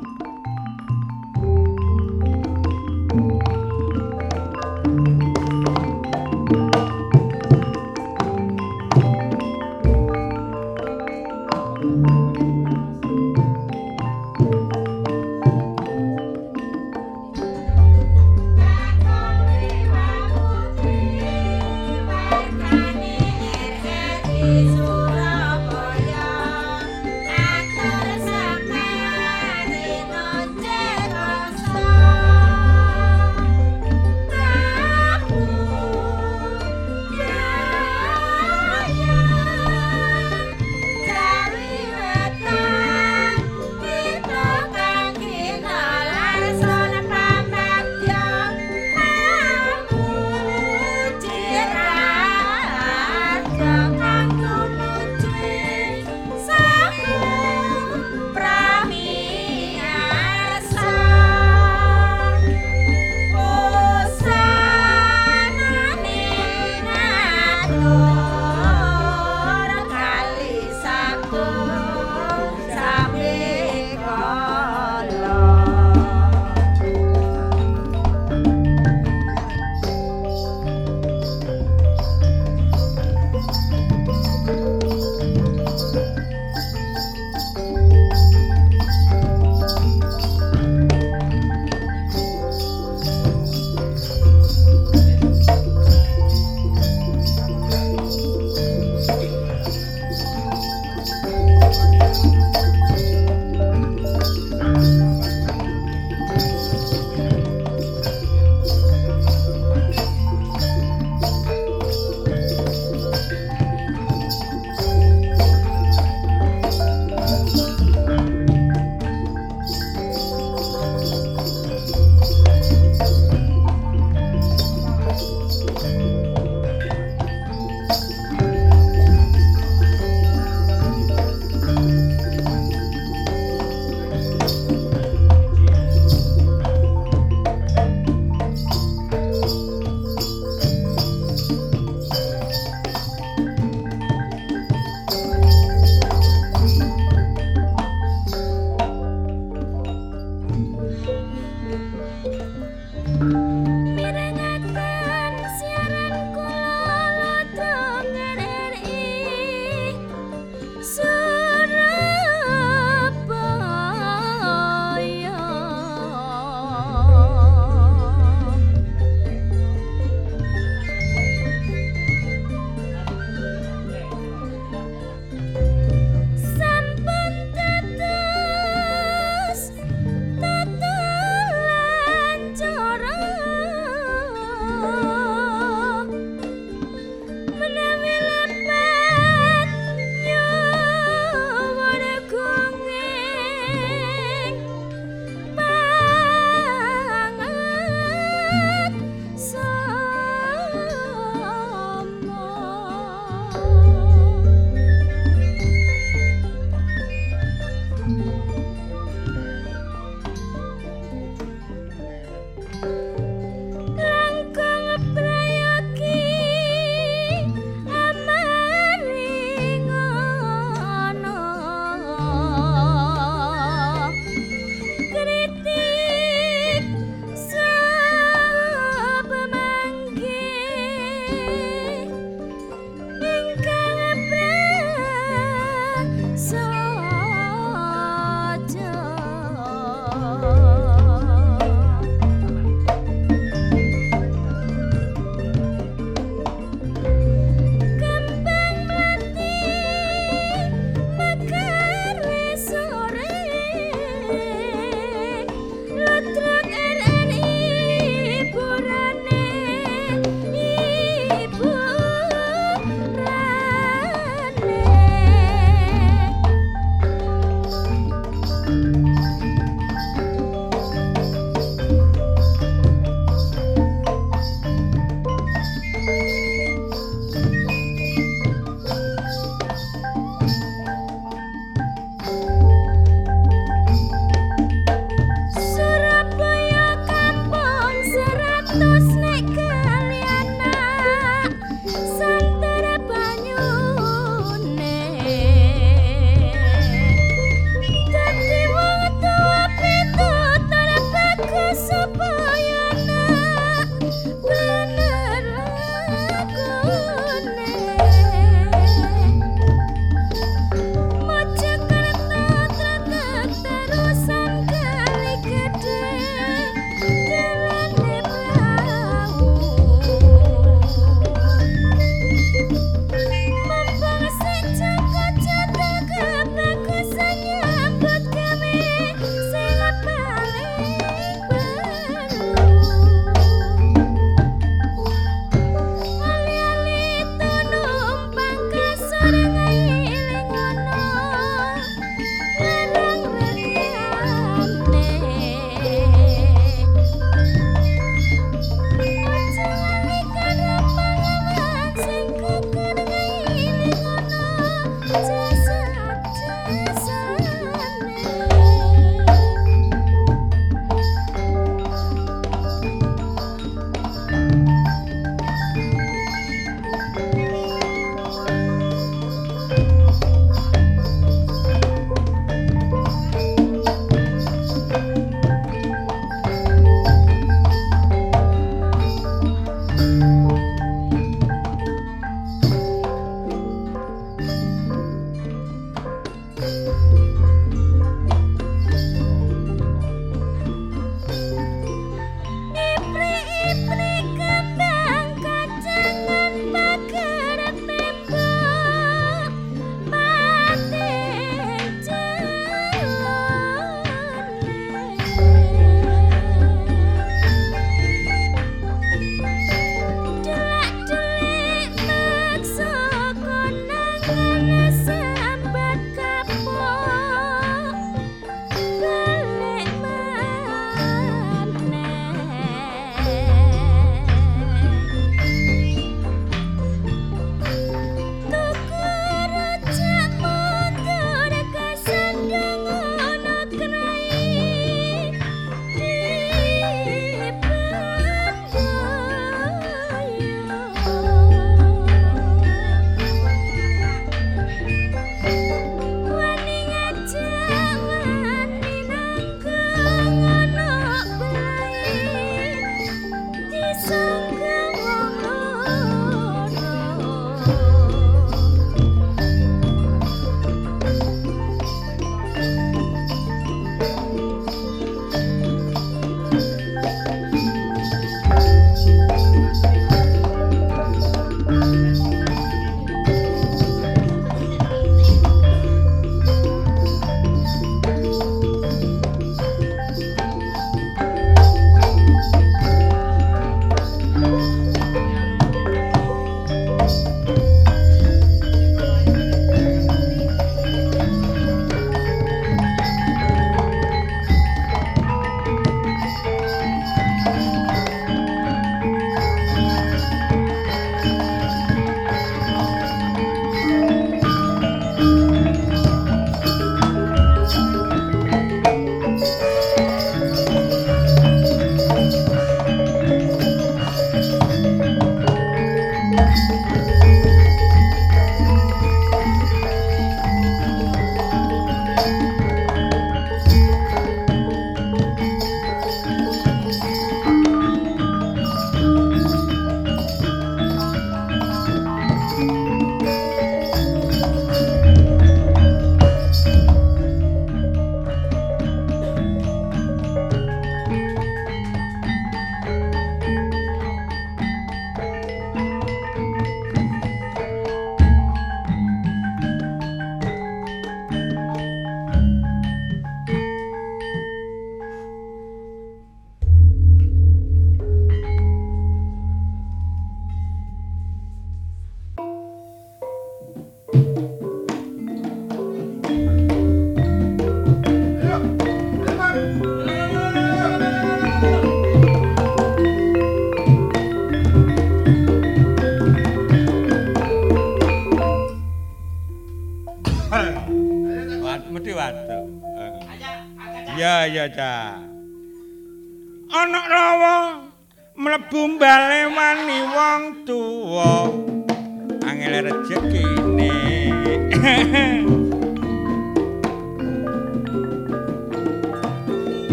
Dadi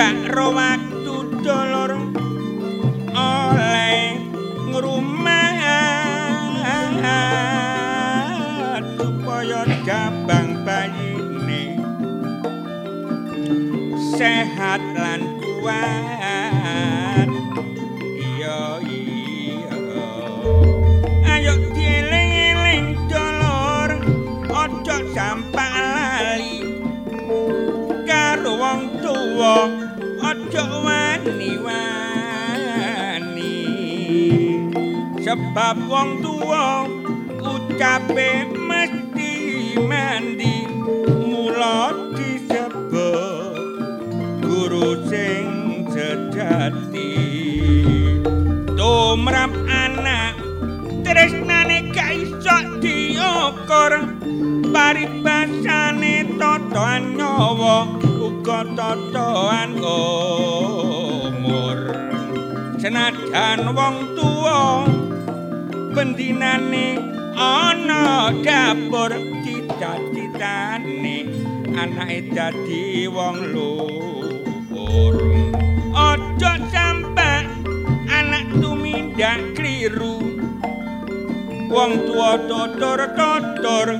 gak ro sebab wong tuwa ucape bendinane ana dapur cita-citane. Anake dadi wong luhur. Aja sampai anak tumindak kliru wong tuwa totor-totor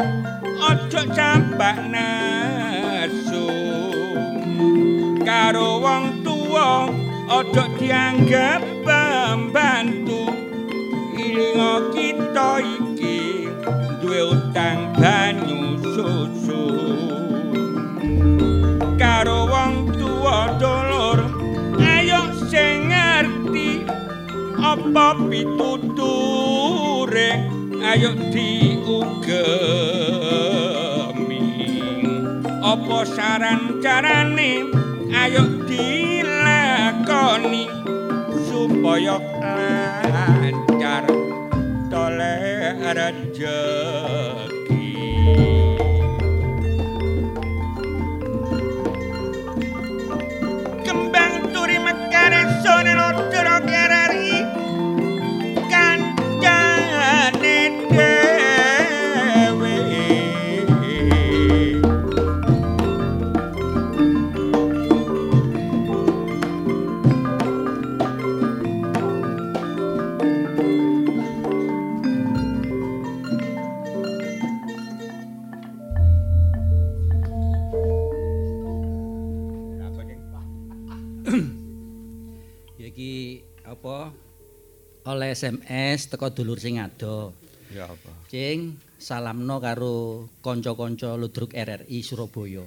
aja sampai nasu. Karo wong tuwa aja dianggap iki apa? Oleh SMS teko dulur sing ado. Ya apa? Cing, salamno karo kanca-kanca Ludruk RRI Surabaya.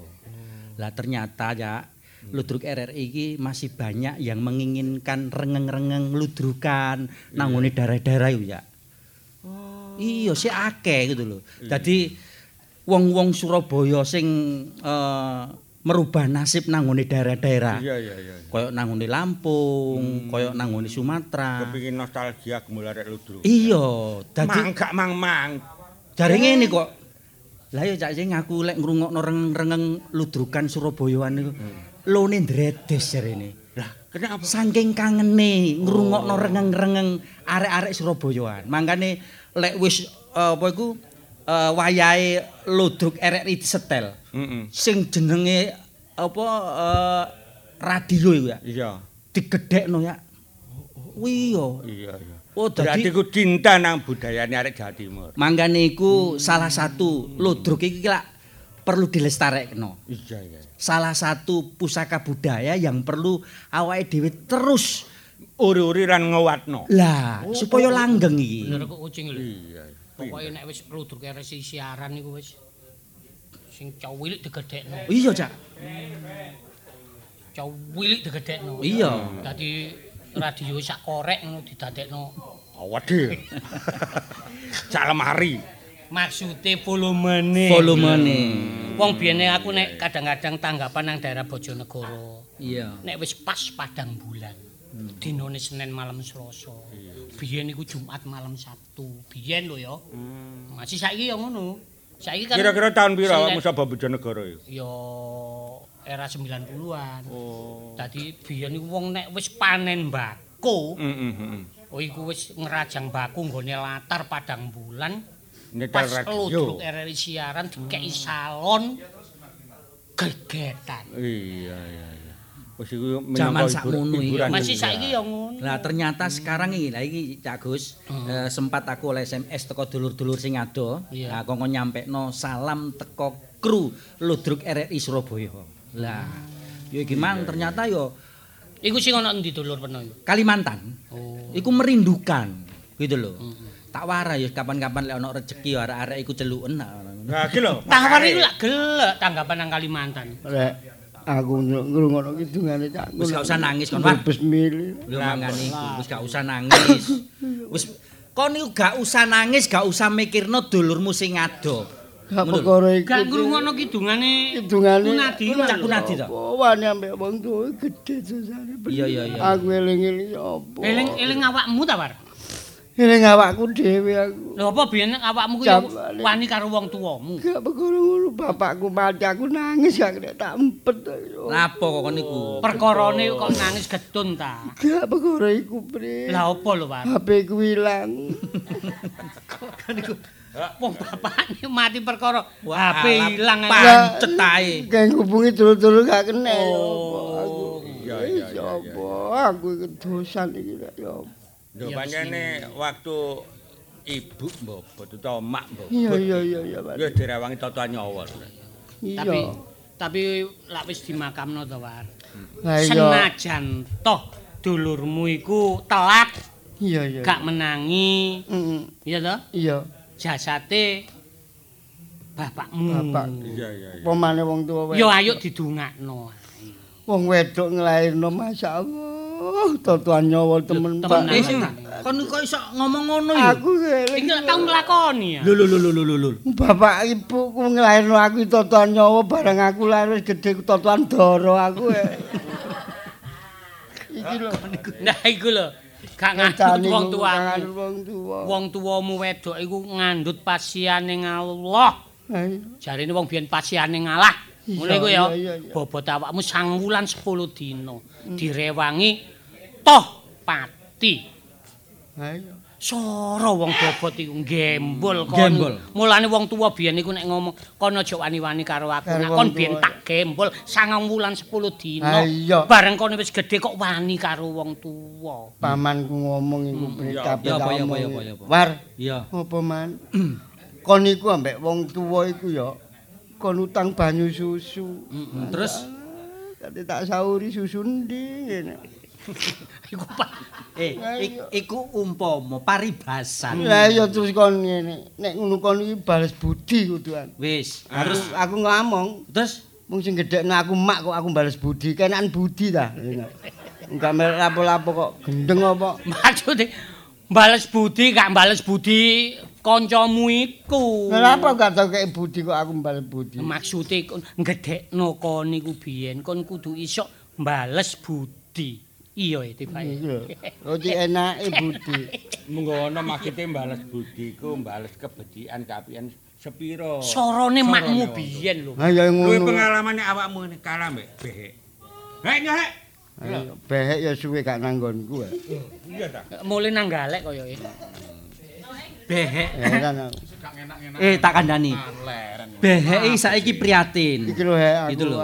Lah ternyata ya Ludruk RRI iki masih banyak yang menginginkan rengeng-rengeng ludrukan nanggone daerah-daerah yo ya. Iya, sih akeh gitu loh. Jadi wong-wong Surabaya sing eh, merubah nasib nanggone daerah-daerah. Iya iya iya. Kaya nanggone Lampung, kaya nanggone Sumatera. Kepingin nostalgia gemul arek ludruk. Iya, dadi gak mang mang. jare ngene kok. Lah ya cak sing aku lek ngrungokno rengeng ludrukan Surabayaan niku. Lone ndredes jarene. Lah, kenapa? Saking kangene ngrungokno rengeng-rengeng arek-arek Surabayaan. Mangkane lek wis eh, apa iku eh, wayahe ludruk RRI disetel. Heeh. Sing jenenge apa eh, radio iku ya. Iya. Digedhekno ya. Iya. Iya iya. Oh, Berarti dadi ku cinta nang budayane arek Jawa Timur. mangkane iku salah satu ludruk iki lak perlu dilestarekno. Iya iya. Salah satu pusaka budaya yang perlu awake dhewe terus Uri-uri lan ngewatno. lah supaya langgeng iki. Bener kok kucing lho. Iya. Pokoke nek wis ludruk resi siaran niku wis sing cawilik digedhekno. Iya, Cak. Cawilik digedhekno. Iya. Dadi radio sak korek ngono didadekno. Awade. Cak lemari. Maksude volumene. Volumene. Wong biyene aku nek kadang-kadang tanggapan nang daerah Bojonegoro. Iya. Nek wis pas padang bulan. Dinone Senin malam Selasa. Biyen iku Jumat malam Sabtu. Biyen lho ya. Masih saiki ya ngono. Saiki kan Kira-kira tahun Senin- awakmu sapa Bojonegoro iku? ya era 90-an. Oh. Dadi biyen iku wong nek wis panen mbako, Heeh heeh. oh iku wis ngerajang baku nggone latar padang bulan. Nyetel Pas radio. RRI siaran dikeki salon gegetan. Iya iya iya. Wis iku Jaman sakmono iki. Masih saiki ya ngono. Lah ternyata sekarang iki, lah iki Cak Gus, eh, sempat aku oleh SMS teko dulur-dulur sing ado. Iya. Lah kongkon nyampekno salam teko kru Ludruk RRI Surabaya. Lah, yo iki mang ternyata yo Iku sing ana endi dulur peno? Kalimantan. Oh. Iku merindukan gitu loh. Tak warai ya kapan-kapan lek ana rezeki arek-arek iku celuken. Nah, iki lho. Tawar iku lak gelek tanggapan nang Kalimantan. Rek, aku ngrungokno kidungane cak. Wis gak usah nangis kon, Wan. Bebes mili. Lho mangane iku wis gak usah nangis. Wis kon niku gak usah nangis, gak usah mikirno dulurmu sing ado. Gak perkara iku. Gak ngrungokno kidungane Kidungane. Kunadi Cak Kunadi to. Wani ambek wong tuwa gedhe susane. Iya iya iya. Aku eling-eling apa? eling-eling awakmu ta, War? Eling awakku dhewe aku. Lho apa biyen awakmu ku ya Jam- wani karo wong tuwamu? Gak perkara ngono, bapakku mati aku nangis gak kena tak empet. Napa kok kon niku? Perkarane kok nangis gedun ta? Gak perkara iku, Pri. Lah apa lho, War? HP ku ilang. Wong bapakne mati perkara HP ilang pancet ae. Kayak ngubungi dulu-dulu gak kena. Oh, Iya iya iya. Apa aku iki dosan iki ya. apa. Lho pancene waktu ibu mbobot utawa mak mbobot. Iya iya iya iya Pak. Ya direwangi tata nyawa. Iya. Tapi tapi lak wis dimakamno to, War. Lah iya. Senajan toh dulurmu iku telat Iya iya. gak menangi, Heeh. iya toh? Iya. Jasate bapakmu. Bapak. Iya iya iya. Pemane wong tuwa Yo wedok. ayo didongakno. Wong wedok nglairno masyaallah. Totoan nyawa temen Temen. Eh, kon kok iso ngomong ngono ya? Aku. Iki tau nglakoni ya. Lho lho lho lho lho. Bapak ibuku nglairno aku totoan nyawa bareng aku lahir wis gedhe totoan doro aku. eh. Iki lho. Nah iku lho. Gak ngandut wong tuamu. Wong tuwa. Wong tuwamu wedok iku ngandut pasiane Allah. Ayo. Jarine wong biyen pasiane ngalah. Iya, Ngono iku ya. iya, iya, iya. Bobot awakmu sang wulan 10 dina. Direwangi toh pati. Ayo. Sora wong bobot iku gembol kon. Mulane wong tuwa biyen iku nek ngomong kon aja wani-wani karo aku. Nek kon biyen tak gembol sangang wulan 10 dina. Iya. Bareng kon wis gedhe kok wani karo wong tuwa. Pamanku ngomong iku berita Ya, apa, ya, apa. War, Iya. apa man? kon iku ambek wong tuwa iku ya kon utang banyu susu. Mm, Terus Kate tak sauri susu ndi ngene. Iku eh ik- iku umpama paribasan. Lah iya terus kon ngene. Nek ngono kon iki bales budi kuduan. Wis, Terus aku ngomong, terus mung sing gedhekno aku mak kok aku bales budi, kenan budi ta. Enggak melok lapo-lapo kok gendeng apa? Maksude bales budi gak bales budi kancamu iku. Kenapa gak tau kek budi kok aku bales budi? Maksude kon gedhekno kon niku biyen kon kudu iso mbales budi. Iya e tibae. Iki lho. Roti enake budi. Mengko ana makite mbales budi ku mbales kebedikan kapian sepiro. Sorone makmu biyen lho. Ha ya ngono. pengalamane awakmu ngene kalah mbek behek. Hek nyek. Ayo, Behek ya suwe gak nanggonku. ya. Iya ta. Mulai nang galek kaya e. Behek. Eh tak kandhani. Leren. Behek saiki priatin. Iki lho hek aku. Lho.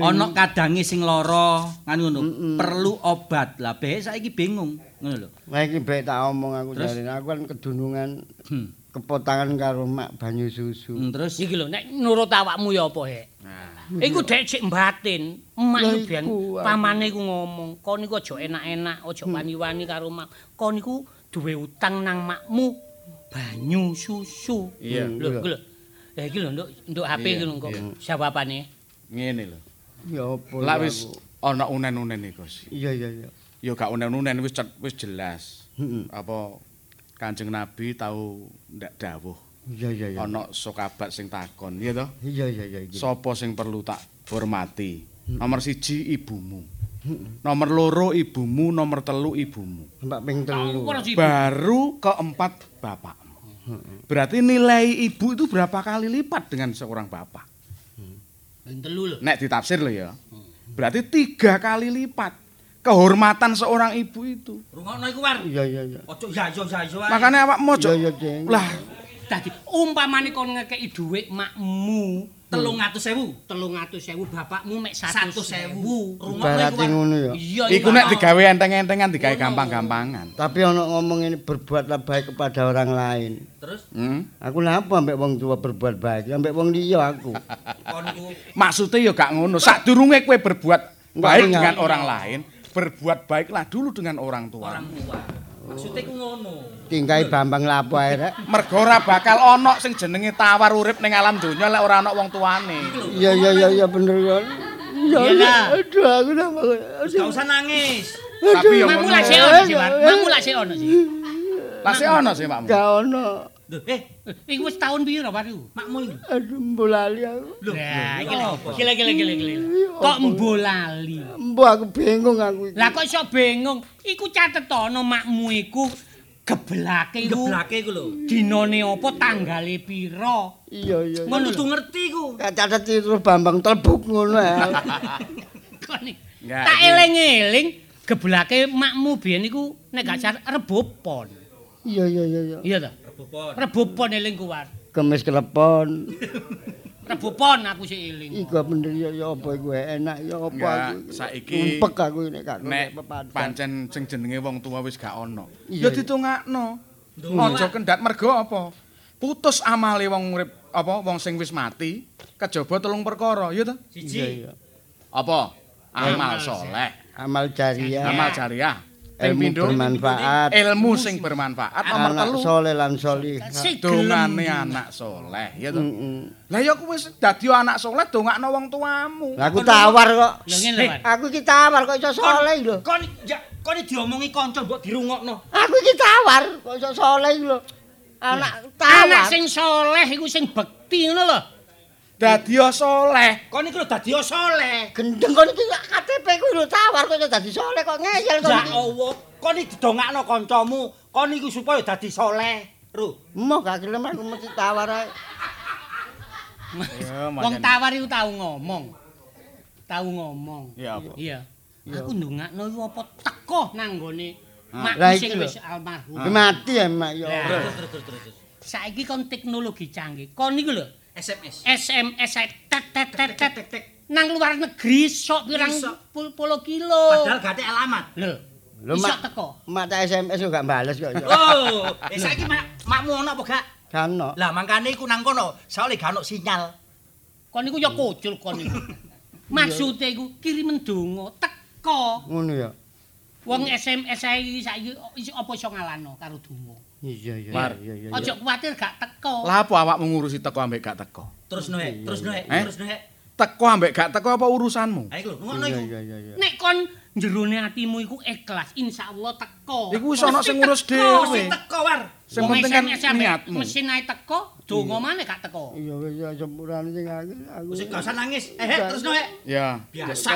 Ana kadange sing lara, kan ngono. Perlu obat. Lah behek saiki bingung, ngono lho. Lah iki bek tak omong aku jarine aku kan kedunungan Hmm. kepotangan karo mak banyu susu. Hmm, Terus Iki lho nek nurut awakmu ya apa hek? Nah, Iku dek sik batin. Emak aku. pamane iku ngomong, kon niku aja enak-enak, aja Hmm. wani-wani karo mak. Kon niku duwe utang nang makmu banyu susu. Iya. Lho, iku lho. Lah iki lho nduk nduk HP iki lho kok jawabane. ngene lho. Ya apa? Lah wis ana unen-unen iki, Gus. Iya iya iya. Ya gak unen-unen wis wis jelas. Heeh. Apa Kanjeng Nabi tau ndak dawuh Iya iya iya. ana sokabat sing takon, iya toh? Iya iya iya. iki. Sapa sing perlu tak hormati? Nomor siji ibumu. Nomor loro ibumu, nomor telu ibumu. Mbak ping telu. Baru keempat bapakmu. Berarti nilai ibu itu berapa kali lipat dengan seorang bapak? Ben telu lho. Nek ditafsir loh ya. Berarti tiga kali lipat kehormatan seorang ibu itu. rungokno iku war. Iya iya iya. Ojo ya yo ya yo. Makanya awak mojo. Iya iya. Lah, Dadi umpamane kon ngekeki dhuwit makmu 300.000. 300.000 bapakmu mek 100.000. 100.000. Rungokno Ibarat iku war. ngono ya. Iku nek digawe enteng-entengan digawe gampang-gampangan. Tapi ono ngomong ini berbuatlah baik kepada orang lain. Terus Hmm? Aku napa ambek wong tua berbuat baik, ambek wong liya aku. Maksudnya ya gak ngono. Sadurunge kowe berbuat baik dengan orang lain, berbuat baiklah dulu dengan orang tua. orang tua. Maksudnya iku ngono. Tingkai Bambang lapo ae rek. Mergo ora bakal ana sing jenenge tawar urip ning alam donya lek ora ana wong tuane. Iya iya iya iya bener kan. Iya. Aduh aku napa. Gak usah nangis. Tapi ya Makmu ngono. lak sik ono sih, Wan. Makmu sik ono sih. Lah sik ana sih Pakmu. Gak ono. Loh, eh, Iku wis tahun piro, Pak? iku? makmu iki. Aduh mbolali aku. Iki lho, lho. apa? Gila gila gila gila. Kok mbolali? Mbok aku bingung aku iki. Lah kok iso bingung? Iku catetono makmu iku geblake iku. Geblake iku lho. Dinane apa tanggale piro? Iya iya. iya. Kon kudu ngerti iku. Catet terus Bambang telbuk ngono ya. Kok ni? Enggak, Tak iki. eling-eling geblake makmu biyen iku nek gak car rebopon. Iya iya iya iya. Iya ta? Rebopon. Rebopon eling kuwar. Kemis kelepon. Rebopon aku sih eling. Iku bener ya ya apa iku enak ya apa aku. saiki Ngumpek aku ini gak Nek pancen sing jenenge wong tua wis gak ana. Iya, Ya ditungakno. Aja kendhat mergo apa? Putus amale wong urip apa wong sing wis mati kejaba telung perkara, ya? Iya Siji. Apa? Amal soleh, Amal jariah. amal jariah. Ilmu bermanfaat. ilmu sing bermanfaat. Nomor Anak telu soleh lan solih. Sik dongane anak soleh, ya to. Lah ya wis dadi anak soleh dongakno wong tuamu. Lah aku tawar kok. Wan. Aku iki tawar kok iso soleh lho. Kon ya kon diomongi kanca mbok dirungokno. Aku iki tawar kok iso soleh lho. Anak tawar. Anak sing soleh iku sing bekti ngono lho. Dadi soleh. Kon iki lho dadi saleh. gendeng kon iki KTP ku lho tawar kok dadi soleh kok ngeyel kok. Ya. Allah, kon iki didongakno kancamu. Kon iki supaya dadi saleh. Ru. Emoh gak gelem aku mesti tawar ae. Wong tawar iku tau ngomong. Tau ngomong. Ya apa? Iya. Aku ndongakno iku apa teko nang gone Ah. mak sing wis almarhum. Mati ya mak ya. Terus terus terus. Saiki kon teknologi canggih. Kon niku lho SMS. SMS tet tet tet tet. Nang luar negeri sok pirang puluh kilo. Padahal gak ada alamat. Lho. Lho mak teko. mak tak SMS kok gak bales kok. Oh, eh saiki mak makmu ono apa gak? Kan no. Lah mangkane iku nang kono, soalnya gak ono sinyal. Kon niku ya kucul kon niku. Maksude iku kirim ndonga teko. Ngono ya. Wong SMS ae iki saiki iso apa iso ngalano karo donga. Iya iya Mar. iya iya. Aja kuwatir gak teko. Lah apa awakmu ngurusi teko ambek gak teko? Terus noe, terus noe, Eh? terus noe. teko ambek gak teko apa urusanmu? Ha iku lho, ngono Iya iku. iya iya iya. Nek kon jerone atimu iku ikhlas, insyaallah teko. Iku wis ana sing ngurus dhewe. sing teko war. Sing penting kan ambek niatmu. Mesin ae teko, donga maneh gak teko. Iya wis ya sepurane sing aku aku. Sing gak usah nangis. Eh, eh, terus no. Ya. Biasa.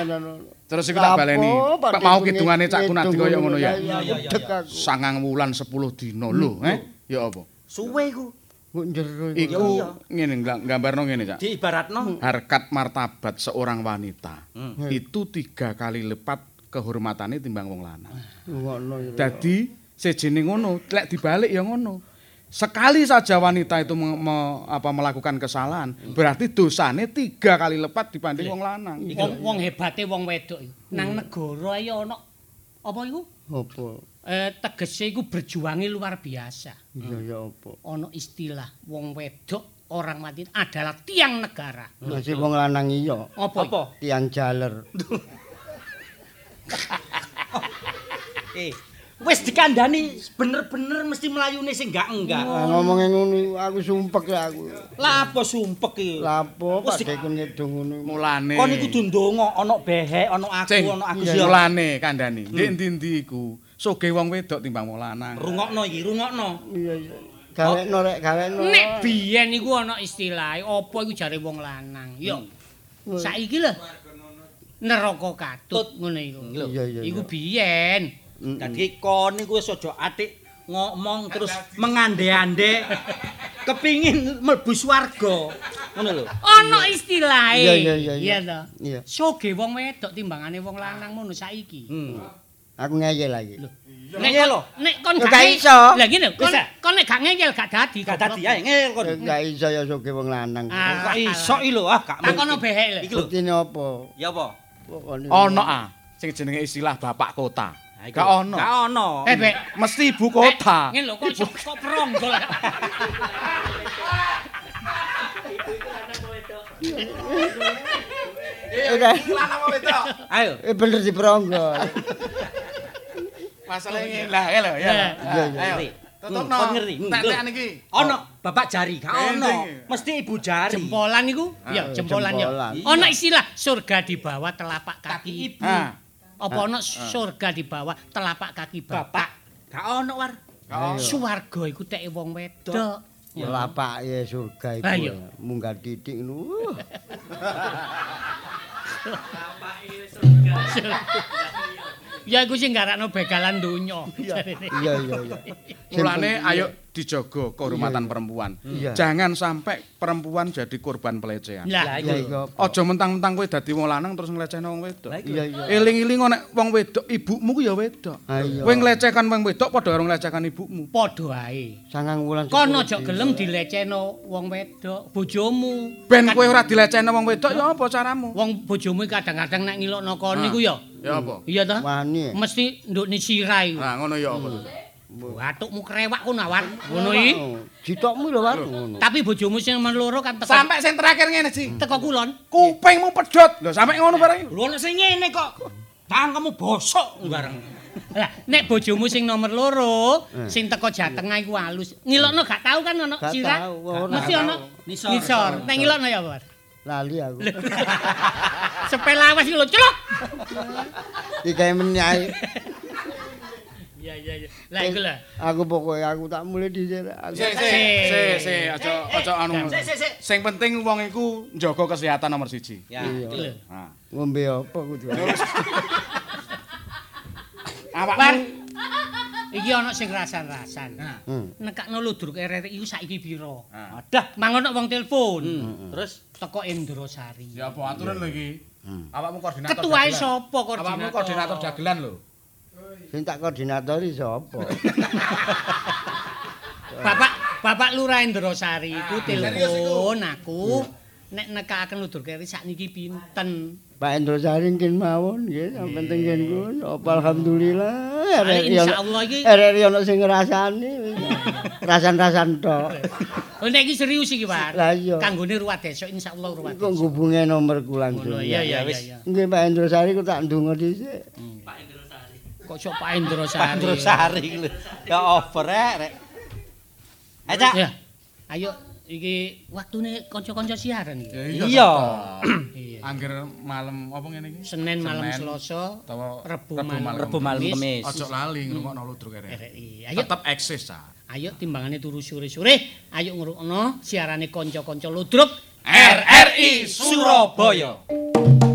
Terus iku tak baleni. Pak mau kidungane Cak Kunadi kaya ngono ya. Iya iya iya. Sangang wulan 10 dina lho, eh? Ya apa? Suwe iku. Kok jero Iku ngene nggambarno ngene, Cak. Diibaratno Harkat martabat seorang wanita Hmm. itu tiga kali lipat kehormatannya timbang wong lanang. ngono ya. Dadi sejene ngono, lek dibalik ya ngono. Sekali saja wanita itu me- me- apa, melakukan kesalahan, berarti dosane tiga kali lipat dibanding wong lanang. Wong wong hebate wong wedok iku. Nang negara ya ana apa iku? Apa? Eh tegese iku berjuangi luar biasa. Iya ya apa? Ana istilah wong wedok orang mati adalah tiang negara. Masih wong lanang iya. Apa? Tiang jaler. Eh, wis dikandani bener-bener mesti melayune sing enggak enggak. Ah, ngomongnya ngono aku sumpek ya aku. Lah apa sumpek iki? Lapo Wis Pak Dekun ngedung ngono. Mulane. Kon iku ndonga ana behek, ana aku, ana aku sira. mulane kandhani. Ndek endi-endi iku sugih wong wedok timbang wong lanang. Rungokno iki, rungokno. Iya iya. Gawekno rek, gawekno. Nek biyen iku ana istilah apa iku jare wong lanang. Yo. Saiki lho. Neraka katut ngono iku. Iku biyen. Dadi kon niku wis aja atik ngomong terus mengande-ande kepingin mlebu swarga. Ngono lho. Ana istilahe. Iya, iya, iya, iya. to. Iya. Soge wong wedok timbangane wong lanang ngono saiki. Hmm. Aku ngeyel lagi. Kon- lho. Nek kon gak iso. Lah ngene, kon kon nek gak ngeyel gak dadi. Gak dadi ae ngel kon. Gak iso ya soge wong lanang. Ah. Kok iso iki lho, ah gak Takono mungkin. behek lho. Iki lho. Buktine apa? Ya apa? Ana ah sing jenenge istilah bapak kota. Iku. Gak ono. Gak ono. Eh, Bek. Mesti ibu kota. Ngene lho kok kok- kok peronggol. Eh, Ayo. Eh bener di Pronggo. Masalah ngene lah ya lho ya. Ayo. Ngerti. Tutupno. Kon ngerti. Hmm, Tak lho. tekan iki. Ono bapak jari, gak ono. Ini. Mesti ibu jari. Jempolan iku? Ya, jempolan ya. Ana istilah surga di bawah telapak kaki ibu. Ah. Apa ana surga di bawah telapak kaki bapak? Gak ono war. Suwarga iku teke wong wedok. Lapak ya surga iku. Munggah titik ngono. Ya iku sing garakno begalan donya. Iya iya iya. Mulane ayo dijaga kehormatan perempuan. Iya. Jangan sampai perempuan jadi korban pelecehan. Lah Iya iya. Aja mentang-mentang kowe dadi wong lanang terus nglecehno wong wedok. Iya iya. Eling-eling nek wong wedok ibumu ku ya wedok. Ayo. Kowe nglecehkan wong wedok padha karo nglecehkan ibumu. Padha ae. Sangang wulan. Kono aja gelem dilecehno wong wedok, bojomu. Ben kowe ora dilecehno wong wedok ya apa caramu? Wong bojomu kadang-kadang nek ngilokno kon Ah. niku ya. Ya apa? Iya ta? Wani. Mesti ndukne sirah iku. Nah, ngono ya apa? Watukmu krewak kono awan. Ngono iki. Oh, Jitokmu lho war. Tapi bojomu sing nomor loro kan teko Sampai sing terakhir ngene, Ji. teko kulon. Kupingmu pedhot. Lho, sampai ngono bareng. Lho nek sing ngene kok. Tangkemu bosok bareng. Lah, nek bojomu sing nomor loro, sing teko Jatengah iku halus. Ngilokno gak tau kan ono ora Mesti ono Nisor. Nisor. Nek ngilokno ya, War. Lali aku. Sepelawas iki lho, celok. Digawe menyae. Iya, iya, iya. Lah iku lah. Aku pokoknya aku tak mulai dhisik. Aku Si, si, si, si, aja aja anu. Sik sik sik. Sing penting wong iku njaga kesehatan nomor siji. Ya. Iya. lho. Nah, ngombe apa kudu. Awakmu Iki ana sing rasan-rasan. Hmm. Nekakno ludruk RRI iku saiki pira? Ah. Adah. Mangono wong telepon. Terus Teko Indrosari. Ya apa aturan lho iki? Awakmu koordinator. Ketuae sapa Awakmu koordinator? koordinator dagelan lho. Sing tak koordinatori sapa? Bapak Bapak Lurah Indrosari iku telepon aku nek nekakaken ludruk RRI sakniki pinten. Pak Endro Sari nggih mawon nggih, nggih ngono. Apa alhamdulillah. Insyaallah iki RRI ono sing ngrasani. Rasan-rasan tok. Oh nek iki serius iki, Pak. Lah iya. Kanggone ruwat desa insyaallah ruwat Kok desa. ngubungi nomorku langsung. Ngono iya iya iya. iya. Nggih Pak Endro Sari ku tak ndonga dhisik. Kok sok Pak Indrosari. Pandro Sari iki lho. Ya over rek rek. Ayo Cak. Ya. Ayo iki waktune kanca-kanca siaran iki. Iya. Iya. Angger malam apa ngene iki? Senin malam Selasa, utawa Rebu malam, malam Rebu malam Kemis. Ojo lali ngrungokno ludruk RRI. RRI. Ayo, Tetep eksis, Cak. ayo timbangane turu sore-sore. Ayo ngrungokno siarane kanca-kanca ludruk. RRI Surabaya. Surabaya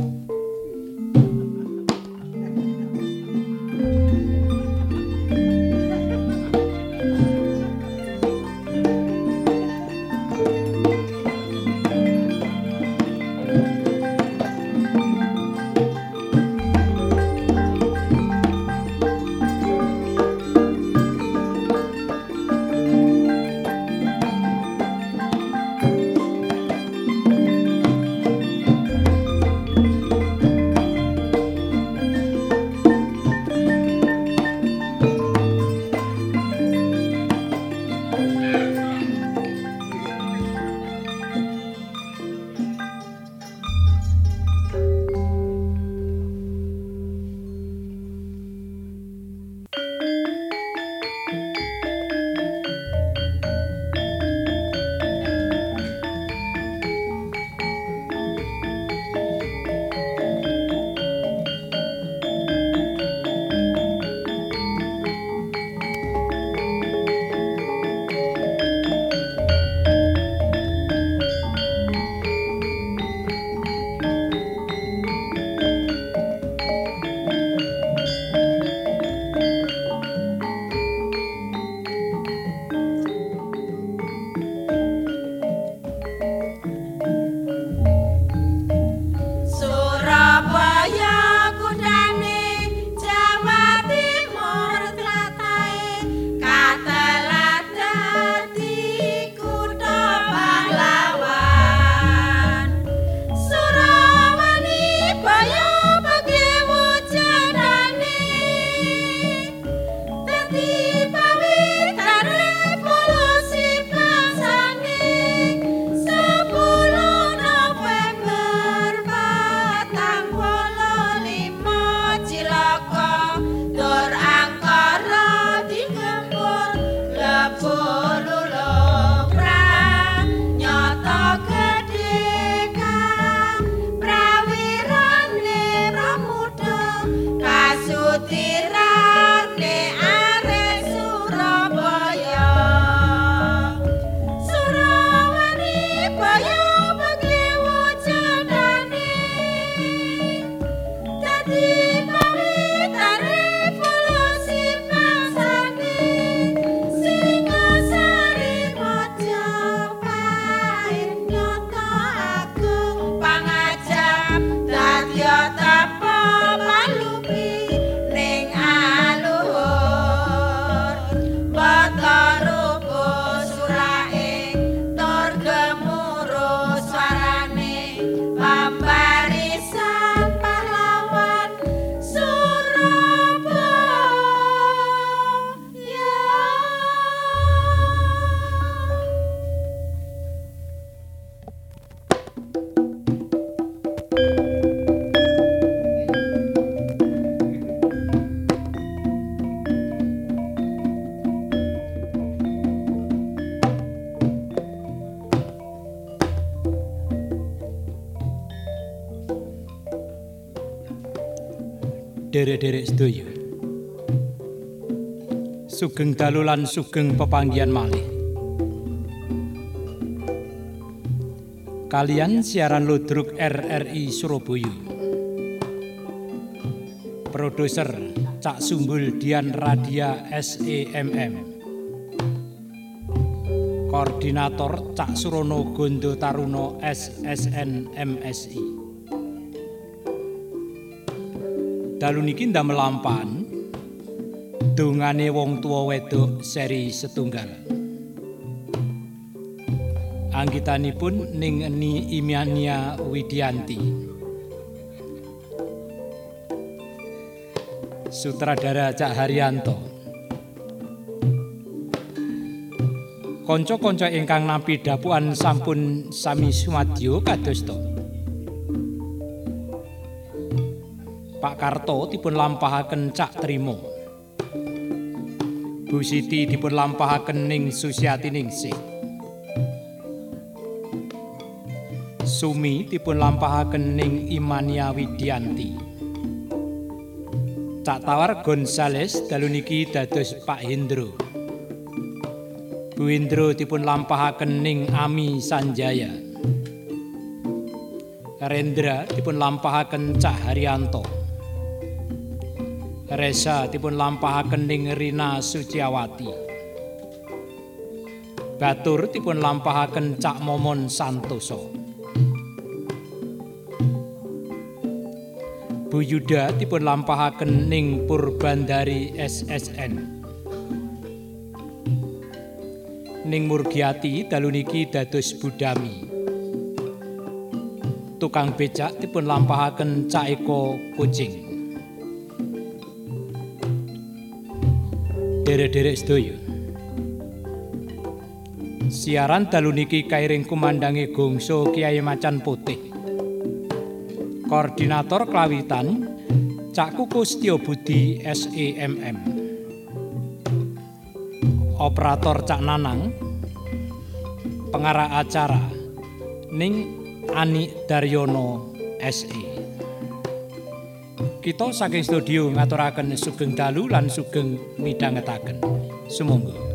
Derek-derek sedaya. Sugeng dalu lan sugeng pepanggihan malih. Kalian siaran ludruk RRI Surabaya. Produser Cak Sumbul Dian Radia SEMM. Koordinator Cak Surono Gondo Taruno SSN MSI. Dalu niki ndamel lampan dongane wong tuwa wedok seri setunggal. Anggitanipun ning Eni Imiania Widianti. Sutradara Cak Haryanto. Kanca-kanca ingkang nampi dapuan sampun sami sumadyo kados to. Karto dipun lampahaken Cak Trimo. Bu Siti dipun lampahaken ning Susiati Ningsih. Sumi dipun lampahaken ning Imania Widianti. Cak Tawar Gonzales dalu niki dados Pak Hendro. Bu Hendro dipun lampahaken ning Ami Sanjaya. Rendra dipun lampahaken Cak Haryanto. Reza dipun lampahaken ning Rina Suciawati. Batur dipun lampahaken Cak Momon Santoso. Bu Yuda dipun lampahaken ning Purbandari SSN. Ning Murgiati dalu niki dados Budami. Tukang becak dipun lampahaken Cak Eko Kucing. Derek-derek sedaya. Siaran dalu niki kairing kumandangi gongso Kiai Macan Putih. Koordinator Klawitan Cak Kuku Setyo Budi SEMM. Operator Cak Nanang. Pengarah acara Ning Ani Daryono SE. Kita saking studio ngaturaken sugeng dalu lan sugeng midhangetaken. Sumangga.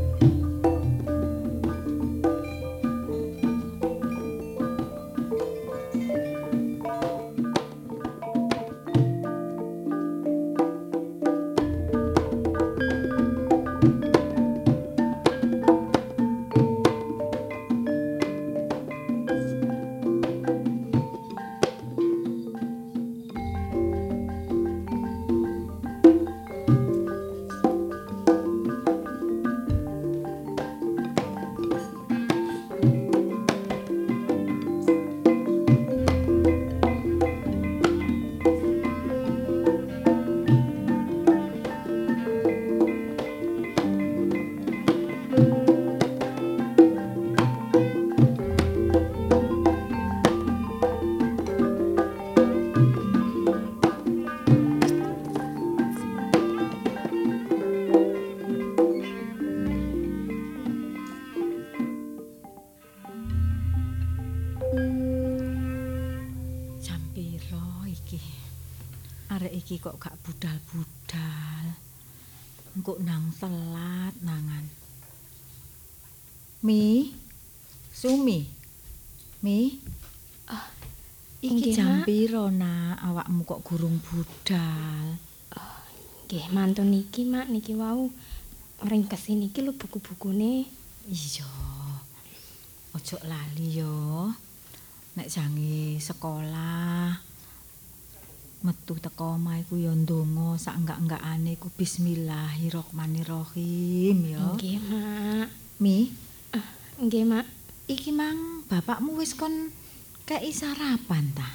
Mi? Sumi? Mi? Iki Inggih, jam Mak. piro nak awakmu kok gurung budal? Nggih, mantun niki, Mak, niki wau ringkes niki lho buku-bukune. Iya. Ojo lali yo. Nek jange sekolah metu teko omah iku ya ndonga sak enggak-enggakane iku bismillahirrahmanirrahim ya. Nggih, Mak. Mi, Nggih, Mak. iki mang bapakmu wis kon kei sarapan ta?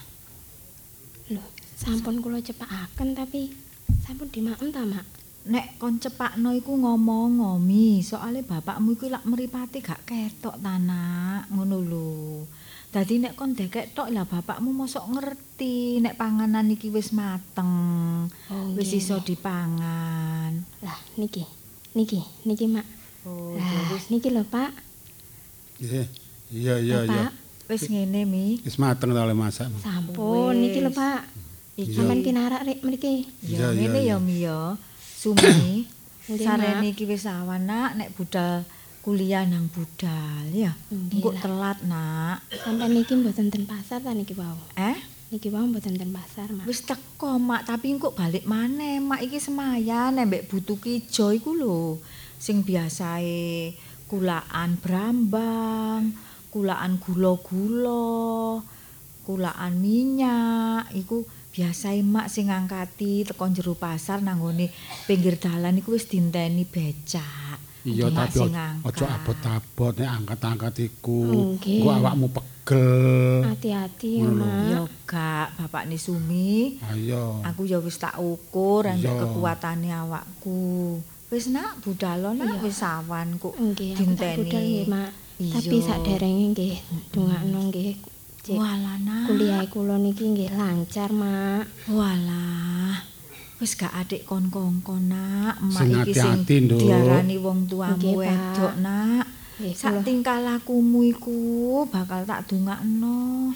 Lho, sampun kula cepakaken tapi sampun dimaem ta, Mak? Nek kon cepakno iku ngomong ngomi, soalnya bapakmu iku lak mripate gak ketok ta nak, ngono lho. Dadi nek kon dekek tok lah bapakmu mosok ngerti nek panganan iki wis mateng. Oh, wis nggih, iso dipangan. Lah, niki. Niki, niki, Mak. Oh, Lah, niki lho, Pak. Nggih. Iya iya iya. Pak. wis ngene mi. Wis mateng ta oleh masak. Sampun, niki lho, Pak. Iki Sampeyan pinarak rek mriki. ya ngene ya mi ya. Sumi. Sarene iki wis awan nak nek budal kuliah nang budal ya. Engko telat nak. Sampeyan niki mboten ten pasar ta niki wau? Eh? Niki wau mboten ten pasar, Mak. Wis teko mak tapi engko balik maneh mak iki semayan mbek butuh kijo iku lho sing biasae kulaan brambang, kulaan gula-gula, kulaan minyak iku biasae mak sing ngangkati teko jero pasar nang nggone pinggir dalan iku wis dinteni becak. Iya tapi ojo abot-abot nek angkat-angkat iku. Engko awakmu pegel. Hati-hati ya. Mak. Yo gak bapakne Sumi. Ayo. Aku ya wis tak ukur Iya. kekuatane awakku. Wis nak budalo nak wis awan kok Nggih, dinteni. Mak. Tapi saderenge nggih dongakno nggih. Nak. Kuliah kula niki nggih lancar, Mak. Walah. Wis gak adik kon-kongkon nak, emak Sing iki sing hati-hati, Nduk. diarani wong tuamu wedok nak. Sak tingkah lakumu iku bakal tak dongakno.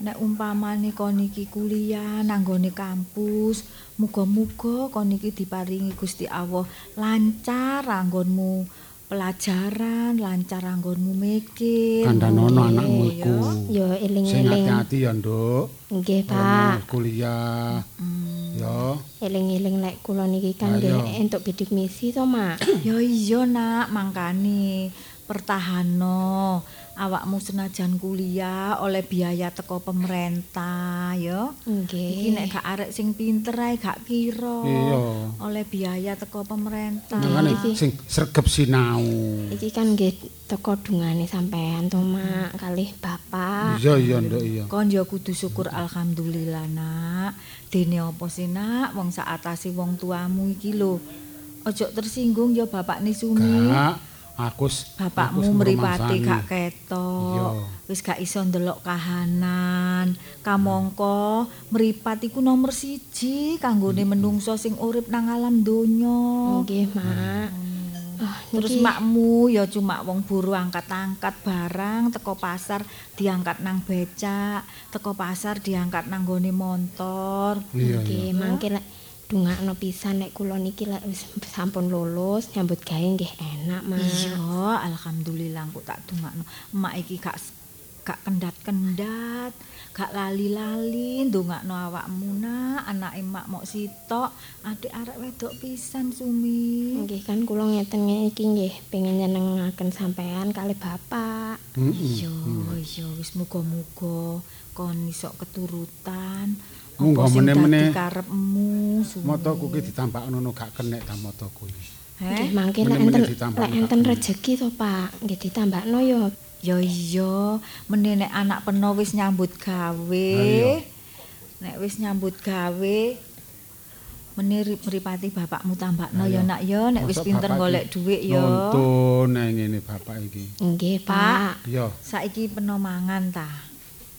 nek umpamane kon iki kuliah nanggone kampus, muga-muga kon iki diparingi Gusti Allah lancar anggonmu pelajaran, lancar anggonmu mikir. Kandhanono anakmu iku. Ya Sing eling-eling. hati-hati ya, Nduk. Nggih, Pak. Kuliah. Ya. Eling-eling lek kula niki kan nggih entuk bidik misi to, Mak. Ya iya nak, mangkane pertahanno awakmu senajan kuliah oleh biaya teko pemerintah ya. Nggih. Iki nek gak arek sing pinter ae gak kira. Iya. Oleh biaya teko pemerintah. Makane sing sregep sinau. Iki kan nggih teko dungane sampean to, Mak, kalih Bapak. Iya iya, Nduk, iya. Kon ya kudu syukur alhamdulillah nak. Dene apa sih nak wong sak wong tuamu iki lho. Ojo tersinggung ya bapakne Sumi. Gak, aku s- aku Bapakmu mripate gak ketok. Iya. Wis gak iso ndelok kahanan. Kamangka mripat iku nomor siji kanggone menungso sing urip nang alam donya. Nggih, Mak. Ah, Terus makmu ya cuma wong buru angkat-angkat barang teko pasar diangkat nang becak, teko pasar diangkat nang gone motor. Iya, iya. Nggih, mangke lek dungakno pisan nek kula niki lek wis sampun lulus nyambut gawe nggih enak, Mak. Iya, alhamdulillah kok tak dongakno. Emak iki gak gak kendat-kendat, gak lali-lali ndongakno awakmu nak, anake emak mok sitok, adik arek wedok pisan Sumi. Nggih kan kula ngeten iki nggih pengen nyenengaken sampean kali Bapak. Mm-mm. Iya, iya wis muga-muga kon iso keturutan. Monggo meneh-meneh. karepmu. Motoku ki ditambakno gak kenek ta motoku iki. Nggih Heh? mangke Meneh-meneh enten lek enten rejeki to, Pak. Nggih ditambahno ya. Ya iya, meneh nek anak peno wis nyambut gawe. Nek wis nyambut gawe meneh ri- mripati bapakmu tambakno ya nak ya, nek wis pinter golek dhuwit ya. Nuntun nang ngene bapak iki. Nggih, Pak. Iya, Saiki peno mangan ta.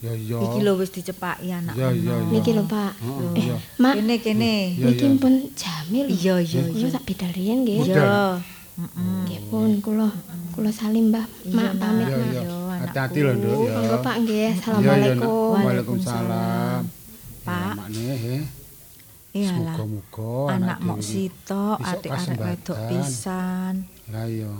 Ya iya. Iki lho wis dicepaki anak Iya, iya, peno. iya. Niki lho, Pak. Heeh, Eh, iya. Mak, Kene kene. Iya, niki iya. pun jamil. Iya iya iya. tak bidal riyen nggih. Iya. Heeh. Nggih pun kula kula salim, Mbah. Mak pamit, Iya, Mak. iya. Yo, Hati-hati lho, Nduk ya. Monggo Pak nggih. Iya, iya, Assalamualaikum. Waalaikumsalam. Pak. Makne he. Iyalah. Muga-muga Anak mok sitok, iso adik arek wedok pisan. Lah iya.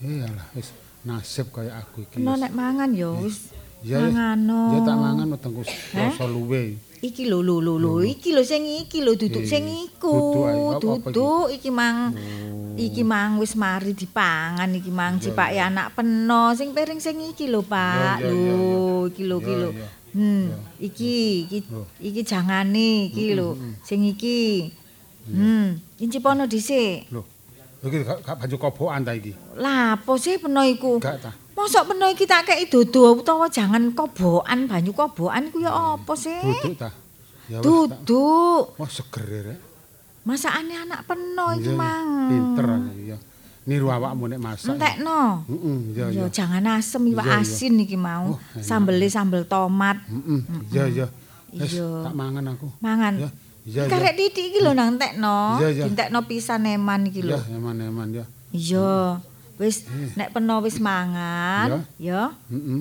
Iyalah wis nasib kaya aku iki. Nek mangan ya wis Iya. mangano. Ya tak mangan wetengku rasa luwe. Iki lho lho lho lho, iki lho sing iki lho duduk sing iku. Duduk iki? Mang iki mang wis mari dipangan iki mang cipake anak peno sing piring sing iki lho Pak. Lho, iki lho iki lho. Hmm, iki iki Oh. iki jangane iki lho. Sing iki. Hmm, incipono dhisik. Lho. Iki gak, baju kobokan ta iki? Lah, apa sih peno iku? Gak ta. Mosok peno iki tak kei dodo utawa jangan kobokan, banyu kobokan iku ya apa sih? Duduk ta. Ya. Duduk. Wah seger ya, rek. Masakane anak peno iki mang. Pinter ya. Niru awakmu nek masak. Entekno. Heeh, iya Ya iya. jangan asem iwak asin iki mau. Oh. Sambele sambel tomat. Heeh, iya iya. Wis tak mangan aku. Mangan. Ya, iya iya. Karek titik iki lho nang entekno. Dintekno pisan eman iki Ya, lho. eman-eman ya. Iya. Wis nek peno wis mangan, ya. Heeh.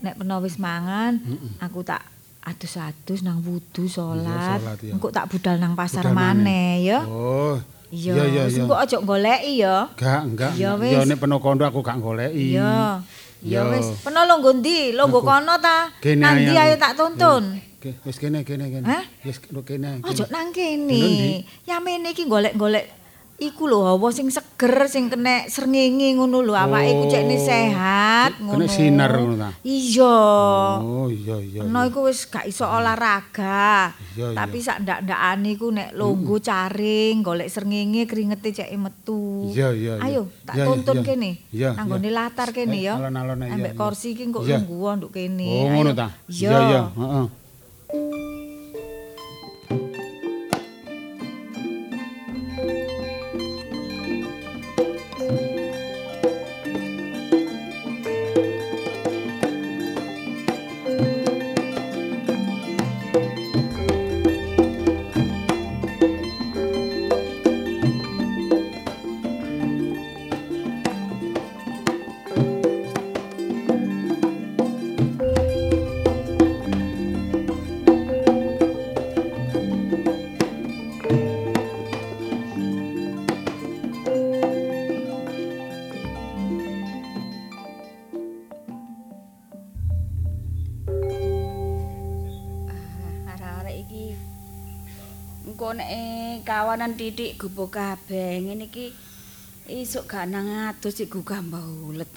Nek peno wis mangan, aku tak adus-adus nang wudu salat. Engko tak budal nang pasar maneh. ya. Oh. Iya, Iya iya wis engko aja goleki ya. Gak, enggak. Enggak. wis. Ya nek penuh kondo aku gak goleki. Iya. Ya wis, peno longgo ndi? Longgo kono ta? Nang ae ayo tak tuntun? Oke, wis kene kene kene. Wis kene. Ojo kene. nang Bener, kene. Ndi? Yamene iki golek-golek iku lho hawa sing seger sing kena srengenge ngono lho awake iku cekne Oh, sehat ngono. kena sinar ngono ta? Iya. Oh, iya iya. Eno iku wis gak iso olahraga. Iya, Tapi sak ndak-ndakane iku nek longgo caring, golek srengenge keringete ceke metu. Iya, iya. Ayo, tak tuntun kene. Iya, Nang iya. gone latar kene Eh, ya. alon-alon, Ambek kursi iki kok Iya. lungguh nduk kene. Oh, ngono ta? Iya, iya, heeh. Kawanan titik gubuk kabeh ngene iki isuk gak nang adus iku gambah ulet.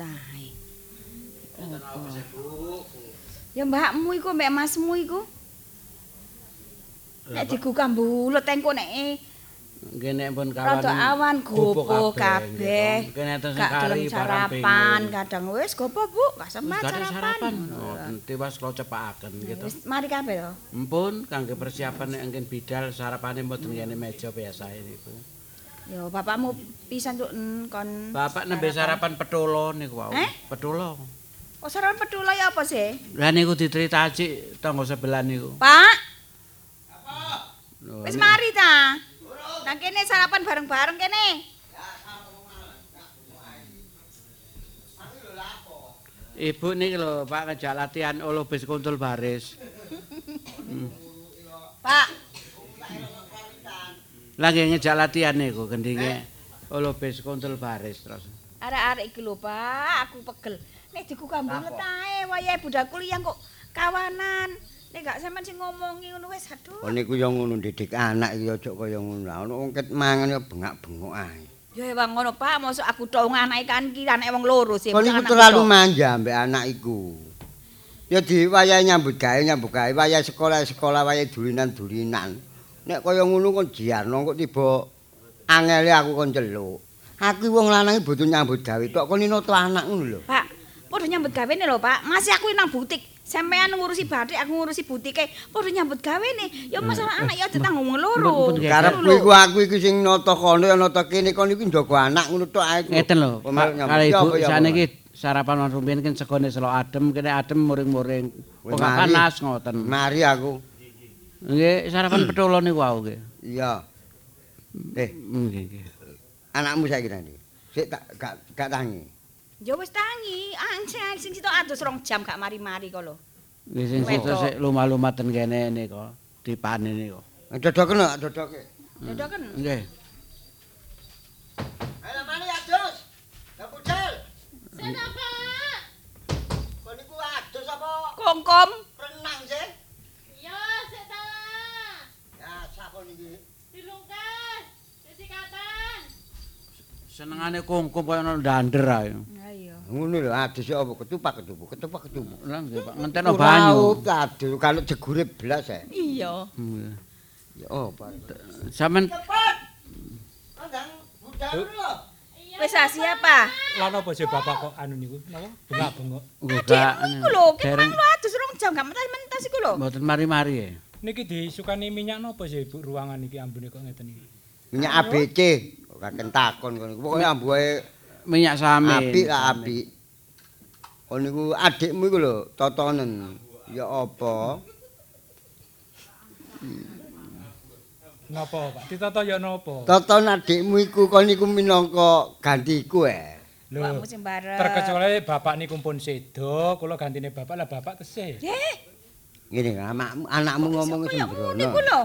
Ya mbakmu iku mbek masmu iku. Nek digugam bulet engko nek nek pun rada kawan awan gopo kabeh. Kene kari gelem barang sarapan, kadang wis gopo Bu, gak sarapan. Oh, tiwas kula cepakaken gitu. Wis mari kabeh to. Empun kangge persiapan nek engken bidal sarapane mboten ngene meja biasa niku. Yo bapakmu pisan cuk en, kon. Bapak nembe sarapan petolo niku wau. Eh? Petolo. Oh sarapan pedula ya apa sih? Lah niku ditritaci tangga sebelah niku. Pak, Lho, wis ini- mari ta. Nang kene sarapan bareng-bareng kene. Ibu niki lho Pak ngejak latihan olobis kuntul baris. Pak, Lagi ngejak latihan niku gendinge olobis kuntul baris terus. arek-arek iki lho Pak, aku pegel. Nek diku kambulet ae wayahe budal kuliah kok kawanan. Nek gak sampean sing ngomongi ngono wis aduh. Kon niku yo ngono didik anak iki aja kaya ngono. Ono wong ket mangan yo bengak-bengok ae. Ya wong ngono Pak, mosok aku tok anake kan ki anake wong loro sih. Kon bukan niku anakku terlalu manja mbek anak iku. Ya di wayahe nyambut gawe nyambut gawe, wayahe sekolah sekolah, wayahe dulinan-dulinan. Nek kaya ngono kon jiarno kok tiba angele aku kon celuk. Aku wong lanang iki butuh nyambut gawe tok kon ninoto anak ngono lho. Pak, padha nyambut gawene lho Pak. Masih aku nang butik. Sampean ngurusi batik, aku ngurusi butike. Padha nyambut gawene. Ya masalah anak ya ditanggung wong loro. Pun Karepku iku aku iki sing nata kono ya nata kene kon iki njaga anak ngono tok ae. Ngeten lho, kali gawe Ibu ya, saniki sarapan wong rumiyin kan segone selok adem, kene adem muring-muring. Kok panas ngoten. Mari aku. Nggih, sarapan petolo niku wau nggih. Iya. Eh, Nggih, nggih. anakmu saiki nanti. Sik tak gak gak tangi. Ya wis tangi. Ah sing sitok adus rong jam gak mari-mari kok lho. Nggih sing Wedok. sik lumah-lumaten kene niku dipanen niku. Dodoken lho, dodoke. Dodoken. Nggih. Ayo mari adus. Gak pucel. Sik apa? Kon niku adus apa Kongkom. renang sih? Yo, sik ta. Ya, sakon iki. Dilungkas. Jadi kapan? Senengane kungkum kaya ana ndander ae. Ngono lho, adus ya apa ketupak ketupak, ketupak ketupak. Lah nggih, Pak, ngenteno banyu. Adus kalau jegure blas ya. Iya. Ya apa? Sampeyan Andang budal lho. Wis siapa? Lan apa sih Bapak kok anu niku? Napa? Bengak-bengok. nggih, Pak. Iku lho, ki Dereng mang lu adus rong jam gak mentas-mentas iku lho. mboten mari-mari ya. Niki disukani minyak napa sih Bu ruangan iki ambune kok ngeten iki? Minyak ABC. Kok kakek takon kono. Pokoke ambuhe Minyak samin. apik lah apik. Kon niku adikmu iku lho, totonen. Ya apa? Napa Pak? Ditata ya napa? Toton adikmu iku kon niku minangka gantiku eh. Lho, terkecuali bapak niku pun sedo, kula gantine bapak lah bapak tesih. Eh, Ngene anakmu anakmu ngomong sembrono. niku lho.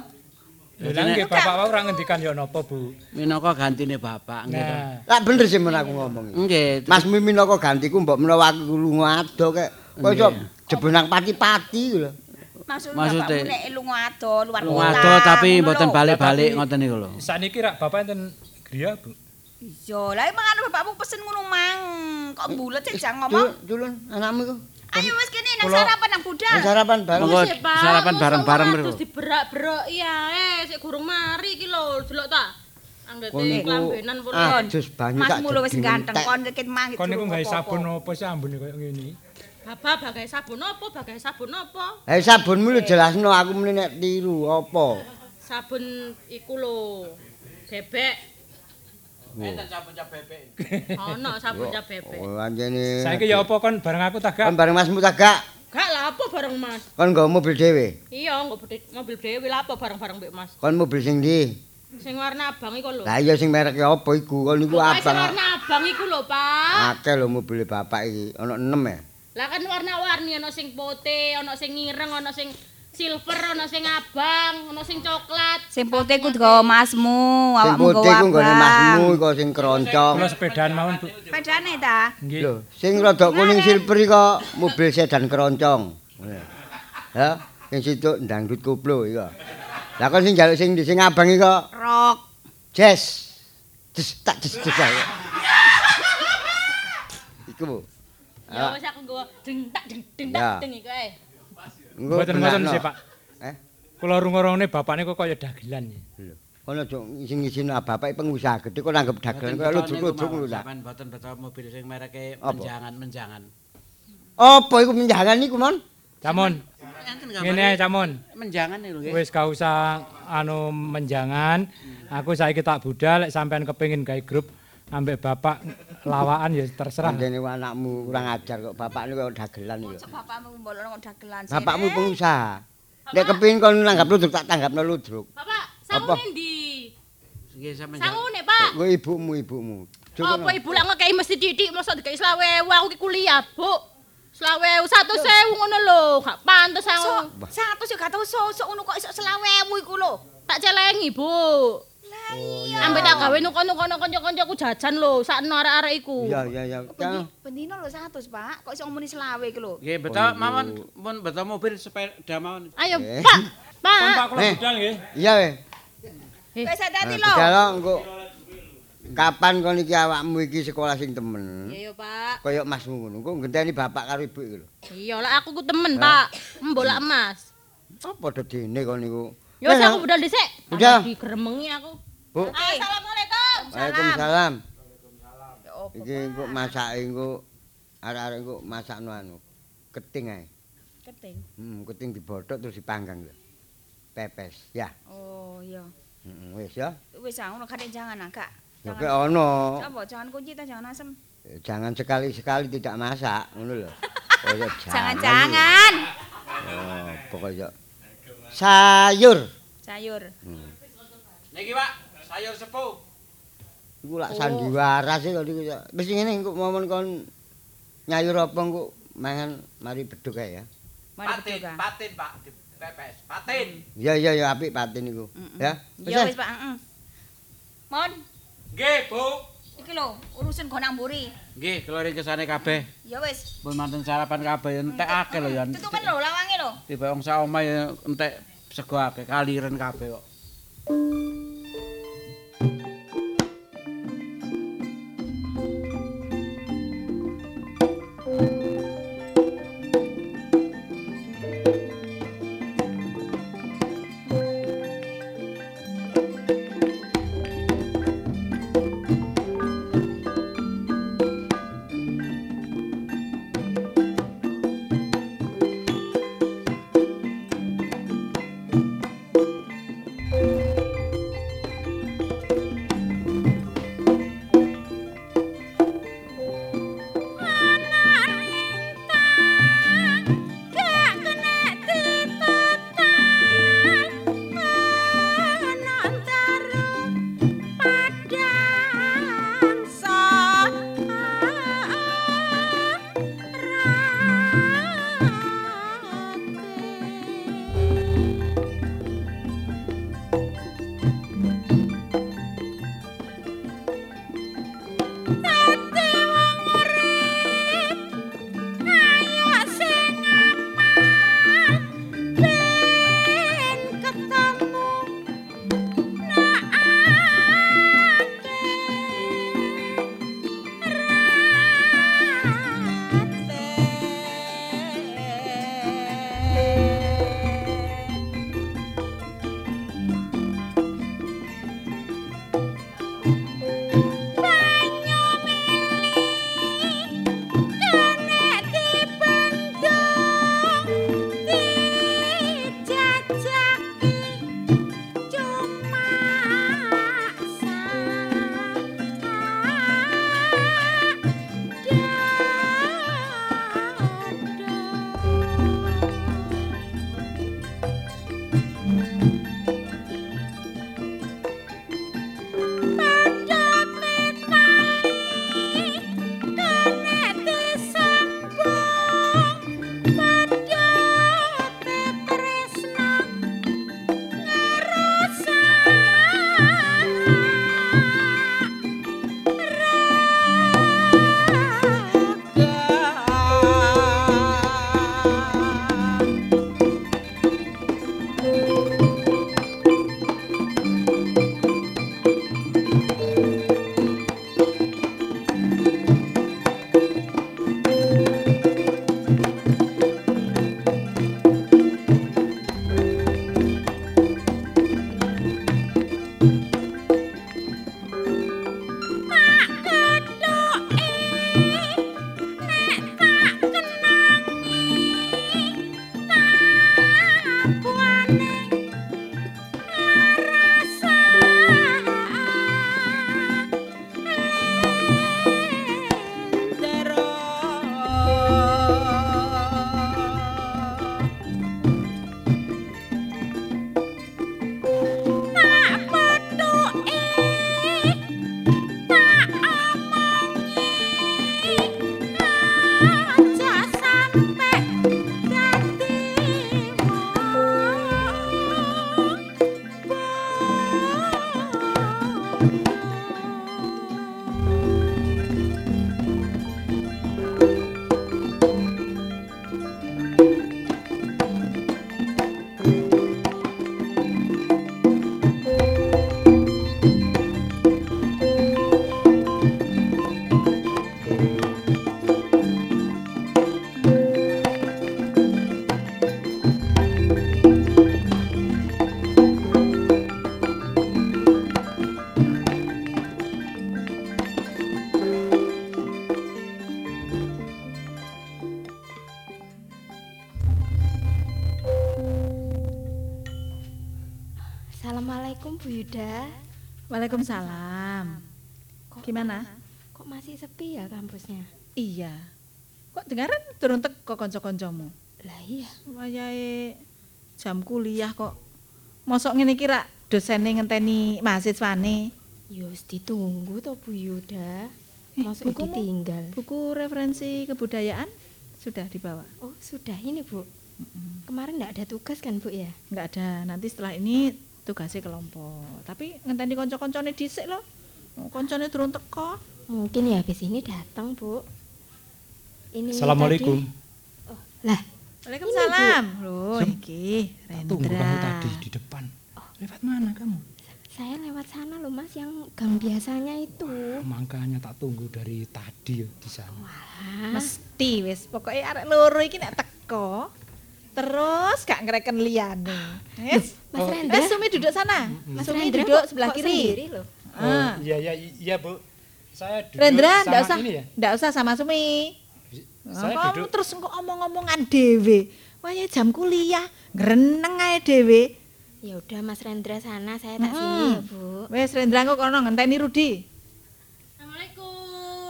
Lho lan nggih bapak wae ora ngendikan ya napa Bu? Minangka gantine bapak nggih. to. Lah bener sih men aku ngomong. Nggih. Mas Mi minangka gantiku mbok menawa aku lunga ado kek. Kok iso jebonang pati-pati lho. Maksud Maksudnya- nek lunga ado luar kota. Waduh tapi ngono mboten balik-balik Tapi- ngoten niku lho. saniki rak bapak enten griya Bu. Iya, lah mangane bapakmu pesen ngono mang. Kok bulet sih jang ngomong. Dul- Dulun anakmu iku. Ayo wis kene nang sarapan nang budal. Wis sarapan bareng. Pak. sarapan bareng-bareng mriku. Terus diberak-berak iya eh sik gurung mari iki lho, delok ta. Anggete klambenan pun. adus banyu tak Masmu lho wis ganteng kon dikit mang. Kon niku gawe sabun apa sih ambune koyo ngene? Bapak bagai sabun apa? Bagai sabun apa? Eh sabunmu lho jelasno aku muni nek tiru apa. Sabun iku lho. Bebek. Ono sabun cap bebek. Oh anjene. Saiki ya apa kon bareng aku tak Kon bareng Masmu tak gak? Gak lah apa bareng Mas? Kon nggawa mobil dhewe. Iya, nggo mobil dhewe lah apa bareng-bareng Mbak Mas. Kon mobil sing ndi? Sing warna abang iku lho. Lah iya sing mereke apa iku? Kon niku Pokoke sing abang. warna abang iku lho, Pak. Akeh lho mobil bapak iki. Ono 6 ya. Lah kan warna-warni ana sing putih, ana sing ireng, ana sing silver, ana sing abang, ana sing coklat. Sing putih ku digawa masmu, Sing awakmu putih nggawa ku nggone abang. Masmu iku sing keroncong. Kula sepedaan mawon Bu. Pedane ta? Nggih. Lho, sing rada kuning silver iku mobil sedan keroncong. Ya. Sing situ dangdut koplo iku. Lah kon sing njaluk sing sing abang iki kok Rok. jazz. Des tak des des ae. Iku. Bu. Ya wis aku nggo deng tak deng deng tak deng iku ae. Mboten-mboten benakno. sih, Pak. Eh? Kula rungorone bapakne kok kaya dagelan ya. Kono aja isin-isin bapak pengusaha gede kok nanggep dagelan kaya ludruk-ludruk ngono ta. Sampeyan boten beto mobil sing mereke menjangan-menjangan. Apa iku menjangan niku, Mon? Camon. Ngene ae Camon. Menjangan niku nggih. Wis gak usah anu menjangan. Aku saiki tak budal lek sampean kepengin gawe grup ambek bapak lawaan ya terserah. Andene anakmu kurang ajar kok bapakne kok dagelan. Cok bapakmu mbolokno kok dagelan sih. Bapakmu pengusaha. Nek kepengin kon nanggap ludruk tak tanggapno ludruk. Bapak, Apa? sangune ndi? Nggih sampeyan. Sangune, Pak. Kuwi ibumu, ibumu. Cukup, Apa ibu lek ngekei mesti titik mosok dikai 20.000 aku ki kuliah, Bu. 20.000 100.000 ngono lho, gak pantes aku. Satu sih gak tau sosok ngono kok iso selawewu iku lho. Tak celengi, Bu. Ambek tak gawe nukono-nukono kanca-kancaku jajan lho, sakno arek-arek iku. Iya, iya, iya. Bendi, bendino lho 100, Pak. Kok iso ngomongin selawe iku lho. Nggih beto mawon pun beto mobil sepeda mawon. Ayo. Pak. Pak. Pak kula budal nggih. Iya weh. Wis hati-hati Nah, lho. Budal engko kapan kon iki awakmu iki sekolah sing temen? Iya, Pak. Kaya masmu ngono. Engko ngenteni bapak karo ibu iki lho. Iya, lah aku ku temen, Pak. Mbolak emas. Apa dedene kon niku? Ya wis aku budal dhisik. Budal. Digremengi aku. Bu. Assalamualaikum. Waalaikumsalam. Iki engko masake engko arek-arek engko masakno anu. Keting ae. Keting. Hmm, keting dibodhok terus dipanggang lho. Pepes, ya. Oh, iya. Heeh, wis ya. Wis ah ngono kan jangan agak. Ya kek ono. Apa jangan kunci ta jangan asem. Eh, Jangan sekali-sekali tidak masak, ngono lho. Kaya Jangan-jangan. Oh, pokoknya sayur. Sayur. Hmm. Niki Pak, sayur sepuh. Iku lak sandiwara sih iki. Wis ngene engko momon kon nyayur apa engko mangan mari beduk ae ya. Mari Patin, beduk, patin Pak, dipepes. Patin. Iya iya ya apik patin iku. Ya. Wis, Ya wis Pak, heeh. Mon, Nggih, Bu. iki lho urusan gonang mburi. Nggih, ring kesane kabeh. Ya wis. Pun manten sarapan kabeh entek akeh lho ya. Tutupen lho lawange lho. Tiba wong sak omah ya entek sego akeh kaliren kabeh kok. Bu Yuda. Waalaikumsalam. Gimana? Kok masih sepi ya kampusnya? Iya. Kok dengaran turun teko kanca-kancamu? Lah iya. Wayahe jam kuliah kok. Mosok ngene iki rak dosene ngenteni mahasiswane. Ya wis ditunggu to Bu Yuda. Eh, Masuk bukumu? ditinggal. Buku referensi kebudayaan sudah dibawa? Oh, sudah ini, Bu. Kemarin enggak ada tugas kan, Bu ya? Enggak ada. Nanti setelah ini tugasnya kelompok. Tapi ngenteni kanca-kancane dhisik lho. Oh, Kancane durung teko. Mungkin ya habis ini datang, Bu. Ini Assalamualaikum. tadi- Oh, lah, Waalaikumsalam. Loh, iki Tunggu Rendra. kamu tadi di depan. Lewat mana kamu? saya lewat sana loh, Mas, yang gang biasanya itu. Makanya tak tunggu dari tadi ya di sana. Hah? Mesti wis pokoke arek loro iki nek teko terus gak ngereken liyane. Wis. Mas Oh. Rendra? Eh, Sumi duduk sana. Mas Sumi Rendra duduk kok- sebelah kok kiri. loh? Ah. Oh, iya iya iya Bu. Saya duduk Rendra, sama usah, ini ya. usah sama Sumi. Saya Kamu duduk terus engko omong-omongan dhewe. Wah, ya jam kuliah, ngreneng ae dhewe. Ya udah Mas Rendra sana, saya tak Mm-mm. sini ya, Bu. Wes Rendra engko kono ngenteni Rudi.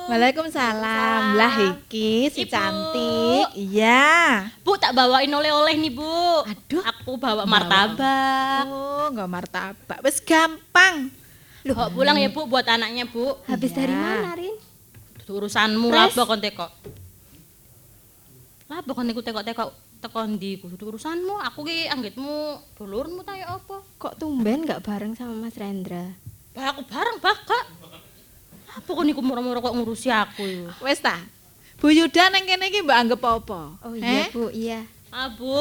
Waalaikumsalam. Lah iki si Ibu. cantik. Iya. Bu tak bawain oleh-oleh nih Bu. Aduh. Aku bawa martabak. Oh, enggak martabak. Wes gampang. Loh, Bawa pulang ya Bu buat anaknya Bu. Habis dari mana, Rin? Itu urusanmu lah kon teko. Lah kon iku teko-teko teko ndi kudu urusanmu. Aku ki anggitmu dulurmu ta ya apa? Kok tumben nggak bareng sama Mas Rendra? Bah aku bareng bah Kak. Apa kon iku murah-murah kok ngurusi aku. Wes ta. Bu Yuda nang kene iki mbok anggap apa? Oh iya, Eh? Bu, iya. Ah Bu,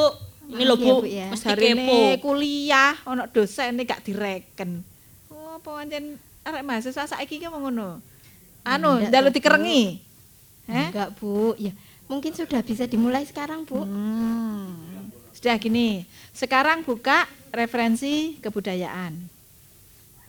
ini lho Iya, Bu, Bu, ya. mesti kepo. kuliah ana dosene gak direken. Oh, apa pancen arek mahasiswa saiki ki mau ngono. Anu, njaluk dikerengi. Eh? Enggak, Bu. Ya, mungkin sudah bisa dimulai sekarang, Bu. Hmm. Sudah gini, sekarang buka referensi kebudayaan.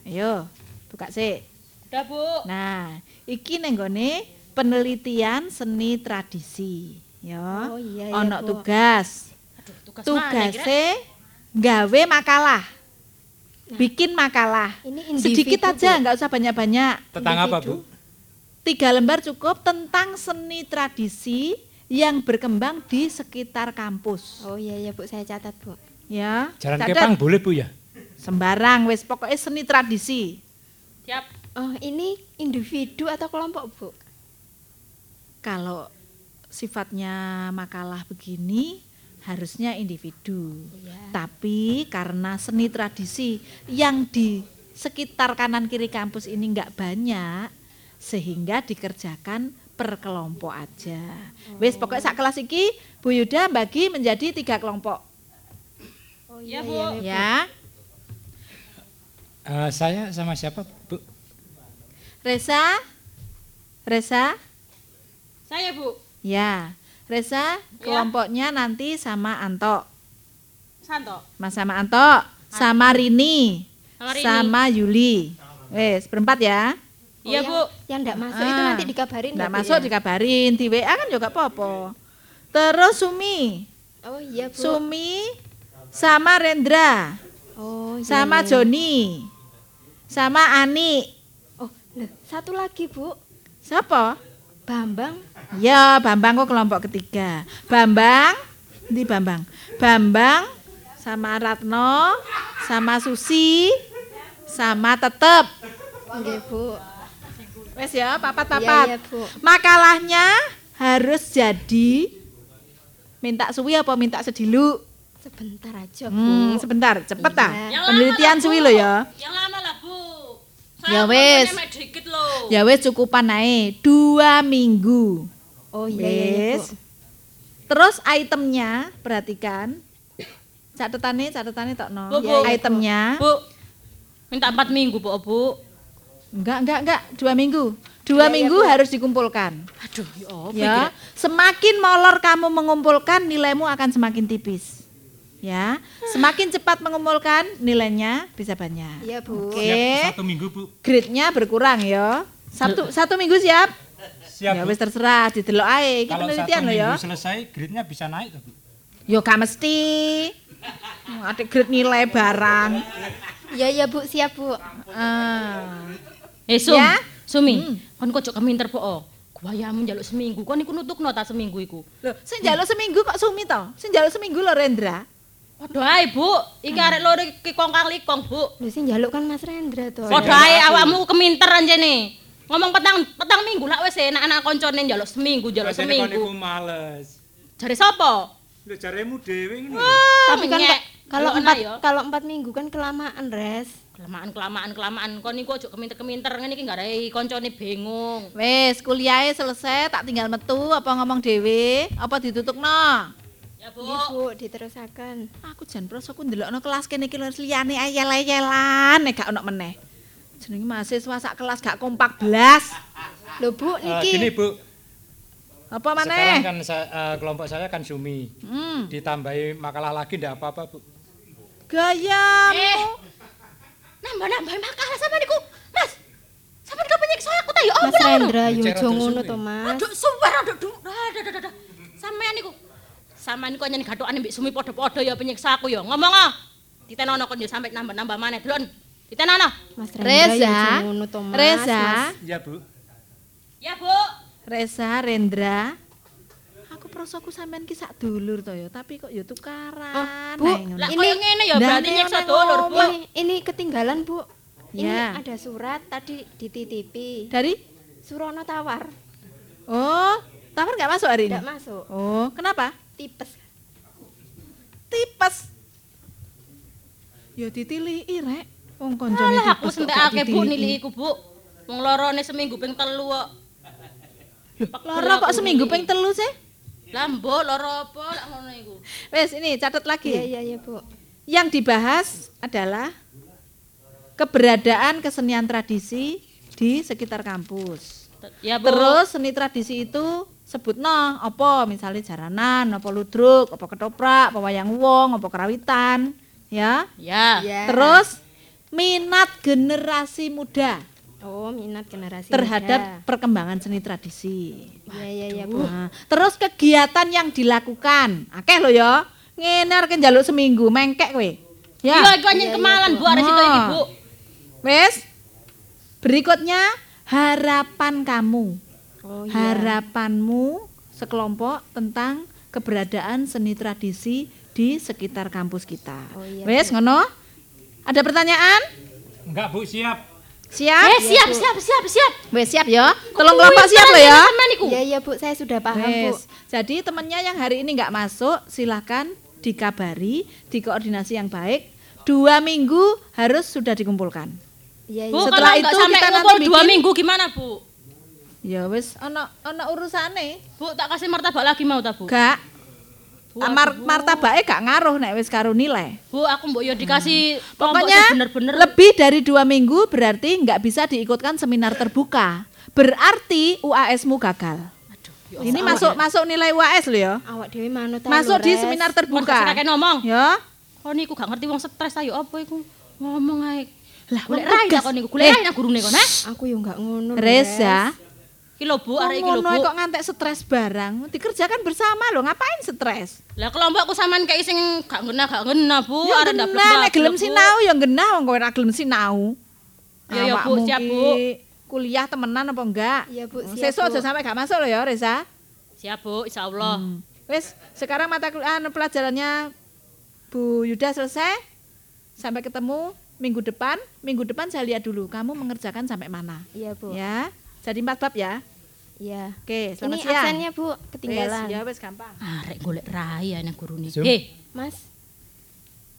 Ayo, buka sih. Udah Bu. Nah, iki nenggone penelitian seni tradisi. Ya. Oh, iya, iya, Ono Bu. tugas. tugas mana, Tugase gawe makalah. Bikin makalah. Ini Sedikit individu, aja, Bu. nggak usah banyak-banyak. Tentang apa, Bu? Tiga lembar cukup tentang seni tradisi yang berkembang di sekitar kampus. Oh iya iya, Bu, saya catat, Bu. Ya. Jalan catat. kepang boleh, Bu ya? Sembarang wis pokoknya seni tradisi. Siap. Oh, ini individu atau kelompok, Bu? Kalau sifatnya makalah begini harusnya individu. Iya. Tapi karena seni tradisi yang di sekitar kanan kiri kampus ini nggak banyak sehingga dikerjakan per kelompok aja. Wis pokoknya sak kelas iki Bu Yuda bagi menjadi tiga kelompok. Oh iya, Bu. Ya. Eh, saya sama siapa, Bu? Reza? Reza? Saya Bu. Ya. Reza kelompoknya nanti sama Anto. Santo. Mas sama Anto, sama Rini, Sama Rini. sama Yuli. Wes, berempat ya. Iya, yang- Bu. Yang enggak masuk itu Ah. nanti dikabarin Nggak ya, Bu, masuk ya? dikabarin, di WA kan juga apa-apa. Terus Sumi, Oh iya, Bu. Sumi sama Rendra, Oh iya. sama iya. Joni, sama Ani. Loh, satu lagi, Bu. Siapa? Bambang. Ya, Bambang kok kelompok ketiga. Bambang, di Bambang. Bambang sama Ratno, sama Susi, sama Tetep. Nggih, Bu. Wes ya, papat-papat. Iya, iya, Bu. Makalahnya harus jadi minta suwi apa minta sedilu? Sebentar aja, Bu. Hmm, sebentar, cepet Iya. ah. Penelitian lama suwi lo ya. Yang lama. Ya wes. Ya wes cukupan ae, dua minggu. Oh iya, iya, iya, Wes. Bu. Terus itemnya perhatikan. Catetannya, catetannya tok no. Bu, Bu. Itemnya. Bu. Minta empat minggu, Bu, Bu. Enggak, enggak, enggak, dua minggu. Dua Iya, iya, minggu Bu. harus dikumpulkan. Aduh, ya Ya, semakin molor kamu mengumpulkan, nilaimu akan semakin tipis. Ya, semakin cepat mengumpulkan, nilainya bisa banyak. Iya, Bu. Oke. Siap, satu minggu, Bu. Grade-nya berkurang ya. Satu satu minggu siap? Siap, ya Bu. wis terserah, didelok ae. Iki Kalau penelitian satu loh ya. minggu selesai, grade-nya bisa naik, Bu. Yo gak mesti. Ada grade nilai barang. Iya iya Bu, siap Bu. Ah. Eh Sum, Ya? Sumi, kon kok keminter po. oh. Guayamu njaluk seminggu, kon iku nutukno ta seminggu iku. Lho, sing njaluk seminggu kok Sumi to? Sing njaluk seminggu lho Rendra. Padha ae, Bu. Iki arek loro iki kong kali kong, Bu. Lho sing njaluk kan Mas Rendra to. Padha ae awakmu keminter anjene. Ngomong petang petang minggu lak wis enak anak koncone njaluk seminggu, njaluk seminggu. males. Jare sapa? Lho jaremu dhewe ngene. Tapi kan kalau empat kalau empat minggu kan kelamaan, Res. Kelamaan kelamaan kelamaan kon niku aja keminter-keminter ngene iki garai koncone bingung. Wis, kuliahnya selesai, tak tinggal metu apa ngomong dhewe, apa ditutukno? Ya, Bu. Iya Bu, diterusaken. Aku jan proso ku ndelokno kelas kene iki lho liyane ayel-ayelan nek gak ono meneh. Jenenge mahasiswa sak kelas gak kompak blas. Lho Bu, Eh, niki. gini Bu, Apa sekarang maneh? kan sa- eh, kelompok saya kan Sumi. Hmm. Ditambahi makalah lagi ndak apa-apa Bu. Gayamu. Eh. Nambah-nambah makalah sama niku. Mas. Sampe niku penyiksa aku ta ya Mas? Rendra yo aja ngono Umi. to, Mas. Aduh, sumpah aduh, aduh, aduh, aduh, aduh. Sampean niku. Sampean niku nyen gathokane mbek Sumi padha-padha ya penyiksa aku ya. Ngomong ah. Ditenono kon ya sampe nambah-nambah maneh, Delon. Ditenono. Mas Reza. Mas. Reza. Iya Bu. Ya, Bu. Reza, Rendra. Aku proso aku sampean ki sak dulur to ya, tapi kok ya tukaran. Oh, Bu. Lah Ini- ngene ya berarti nyiksa dulur, Bu. Ini, ini ketinggalan, Bu. Ini Ya. ada surat tadi dititipi. Dari Surono tawar. Oh, tawar nggak masuk hari ini? Tidak masuk. Oh, kenapa? Tipes. Tipes. Ya ditiliki rek. Wong aku tipes kok gak sentekake Bu nilai iku, Bu. Wong lorone seminggu ping telu kok. Loro kok seminggu ping telu sih? Lah mbok loro apa lak ngono iku. Wes ini catat lagi. Iya, iya, iya, Bu. Yang dibahas adalah keberadaan kesenian tradisi di sekitar kampus. Ya, Bu. Terus seni tradisi itu sebut no, apa misalnya jaranan, apa ludruk, apa ketoprak, apa wayang wong, apa kerawitan, ya. Ya. Ya. Terus minat generasi muda Oh, minat generasi terhadap muda. perkembangan seni tradisi. Iya, iya, iya, Bu. Nah, terus kegiatan yang dilakukan. Akeh lho ya. Ngene arek njaluk seminggu mengkek kowe. Ya, Ya. iku nyen kemalan Bu arek situ iki, Bu. Wes. Berikutnya harapan kamu. Oh, iya. Harapanmu sekelompok tentang keberadaan seni tradisi di sekitar kampus kita. Oh, iya, Wes ngono? Ada pertanyaan? Enggak Bu, siap. Siap? Eh, siap, siap, siap, siap. Wes siap ya. Tolong kelompok siap lo ya. Iya, iya, Bu. Saya sudah paham, Bu. Wes. Jadi temennya yang hari ini nggak masuk, silahkan dikabari, dikoordinasi yang baik. Dua minggu harus sudah dikumpulkan. Iya, iya. Bu, Setelah kalau itu sampai kita ngumpul nanti dua minggu gimana, Bu? Ya wes, ono ono urusane. Bu, tak kasih martabak lagi mau ta, Bu? Gak. Bu, Mar aduh, martabake gak ngaruh nek wis karo nilai. Bu, aku mbok yo dikasih kelompok Pokoknya sing bener-bener lebih dari dua minggu berarti nggak bisa diikutkan seminar terbuka. Berarti UASmu gagal. ya Ini masuk masuk nilai UAS lo ya. Awak dewe manut Masuk di Res. seminar terbuka. gak kakek ngomong. Ya. Kon niku gak ngerti wong stres ayo apa iku? Ngomong ae. Lah, golek rai kon niku, golek Eh. rai nang gurune kon, ha? Aku yo enggak ngono. Reza, Iki lho Bu, arek iki lho ngono Bu. kok ngantek stres barang. Dikerjakan bersama loh, ngapain stres? Lah kelompokku sampean kayak sing gak ngena gak ngena, Bu. Ya Arek genah, ndablek. nek gelem sinau ya genah wong kowe ora gelem sinau. Ya, ya, Bu, siap, Bu. Kuliah temenan apa enggak? Iya, Bu, siap, Sesuk Bu. aja sampai gak masuk loh ya, Reza. Siap, Bu, insyaallah. Hmm. Wes, sekarang mata kuliah anu, pelajarannya Bu Yuda selesai. Sampai ketemu minggu depan. Minggu depan saya lihat dulu kamu mengerjakan sampai mana. Iya, Bu. Ya. Jadi empat bab ya. Iya. Oke, selamat Ini siang. absennya, Bu, ketinggalan. Wes, ya wes gampang. Arek golek rai ya nang gurune. Heh, Mas,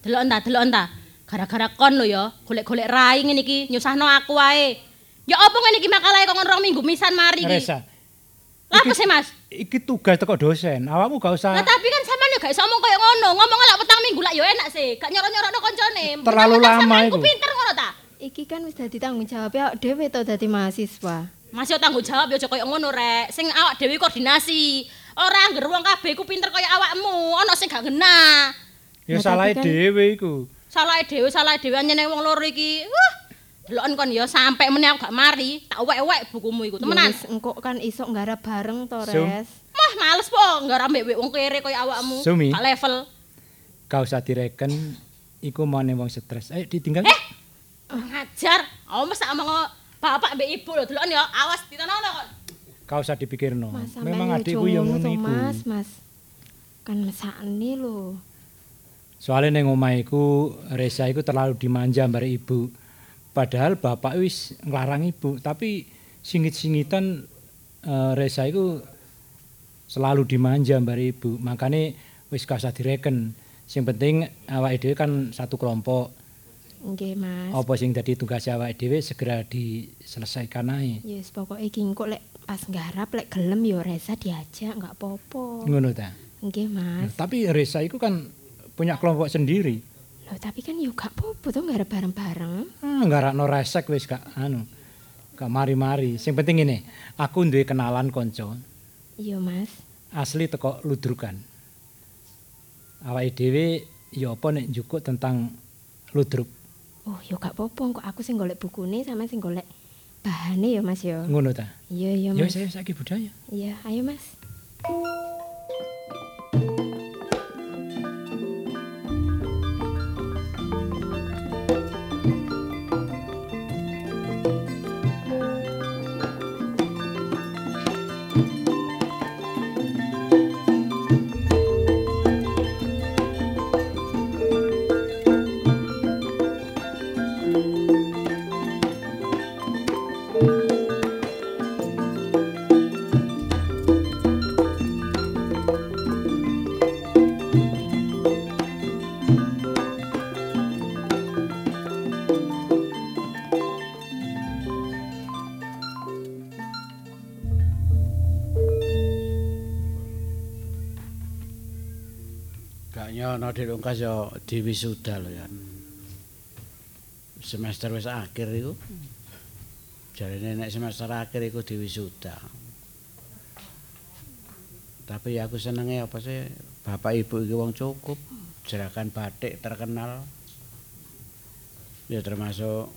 delok enta, delok enta. Gara-gara kon lho ya, golek-golek rai ngene iki nyusahno aku wae. Ya apa ngene iki makalahe kok rong minggu misan mari iki. Lah apa sih, Mas? iki tugas teko dosen. Awakmu gak usah Lah tapi kan sampean yo gak iso ngomong koyo ngono. Ngomong lak petang minggu lak yo enak sih. Gak nyoro-nyorono koncone. Terlalu lama iku. ku pinter ngono ta? iki kan wis dadi tanggung jawab ya dhewe to dadi mahasiswa. Masih tanggung jawab aja koyo ngono rek. Sing awak dhewe koordinasi. Ora angger wong kabeh ku pinter koyo awakmu. Ana sing gak ngena. ya salahe dhewe iku. Salahe dhewe, salahe dhewe anyene wong loro iki. Wah, deloken kon ya sampe meneh aku gak mari, tak wek-wek bukumu iku temenan. Ya engko kan iso nggarap bareng to. Res. Mah males po, enggak ambek wek wong kere koyo awakmu. Sumi. Gak level. Gak usah direken iku mau wong stres. Ayo ditinggal. Eh, Ngajar. Awas tak omong bapak mbek ibu lho deloken ya. Awas ditenono kok. Kau usah dipikirno. Memang adikku yang ngono iku. Mas, Mas. Kan mesakne lho. Soalnya neng omah iku Reza iku terlalu dimanja mbare ibu. Padahal bapak wis nglarang ibu, tapi singit-singitan eh, Reza iku selalu dimanja mbare ibu. Makane wis gak usah direken. Sing penting awake dhewe kan satu kelompok. Nggih, Mas. Apa sing dadi tugas awake dhewe segera diselesaikan ae. Yes, pokoke iki engko lek pas nggarap lek gelem ya Reza diajak enggak apa-apa. Ngono ta. Nggih, Mas. Tapi Reza iku kan punya kelompok sendiri. Loh, tapi kan yo gak apa-apa to nggarap bareng-bareng. Ah, ngarakno resek wis gak anu. Gak mari-mari. Sing penting ini, aku duwe kenalan konco Iya, Mas. asli teko ludrukan. Awake dhewe ya apa nek njukuk tentang ludruk. Oh, yo gak apa-apa kok aku sing golek bukune sama sing golek bahane ya, Mas ya. Ngono ta. Iya, iya, Ya Mas. saya saiki budaya. Iya, ayo, Mas. Gak nyono di Lungkas ya diwisuda lho ya. Semester wis akhir iku. Jarine nek semester akhir iku diwisuda. Tapi ya aku senenge apa sih bapak ibu iki wong cukup, jerakan batik terkenal. Ya termasuk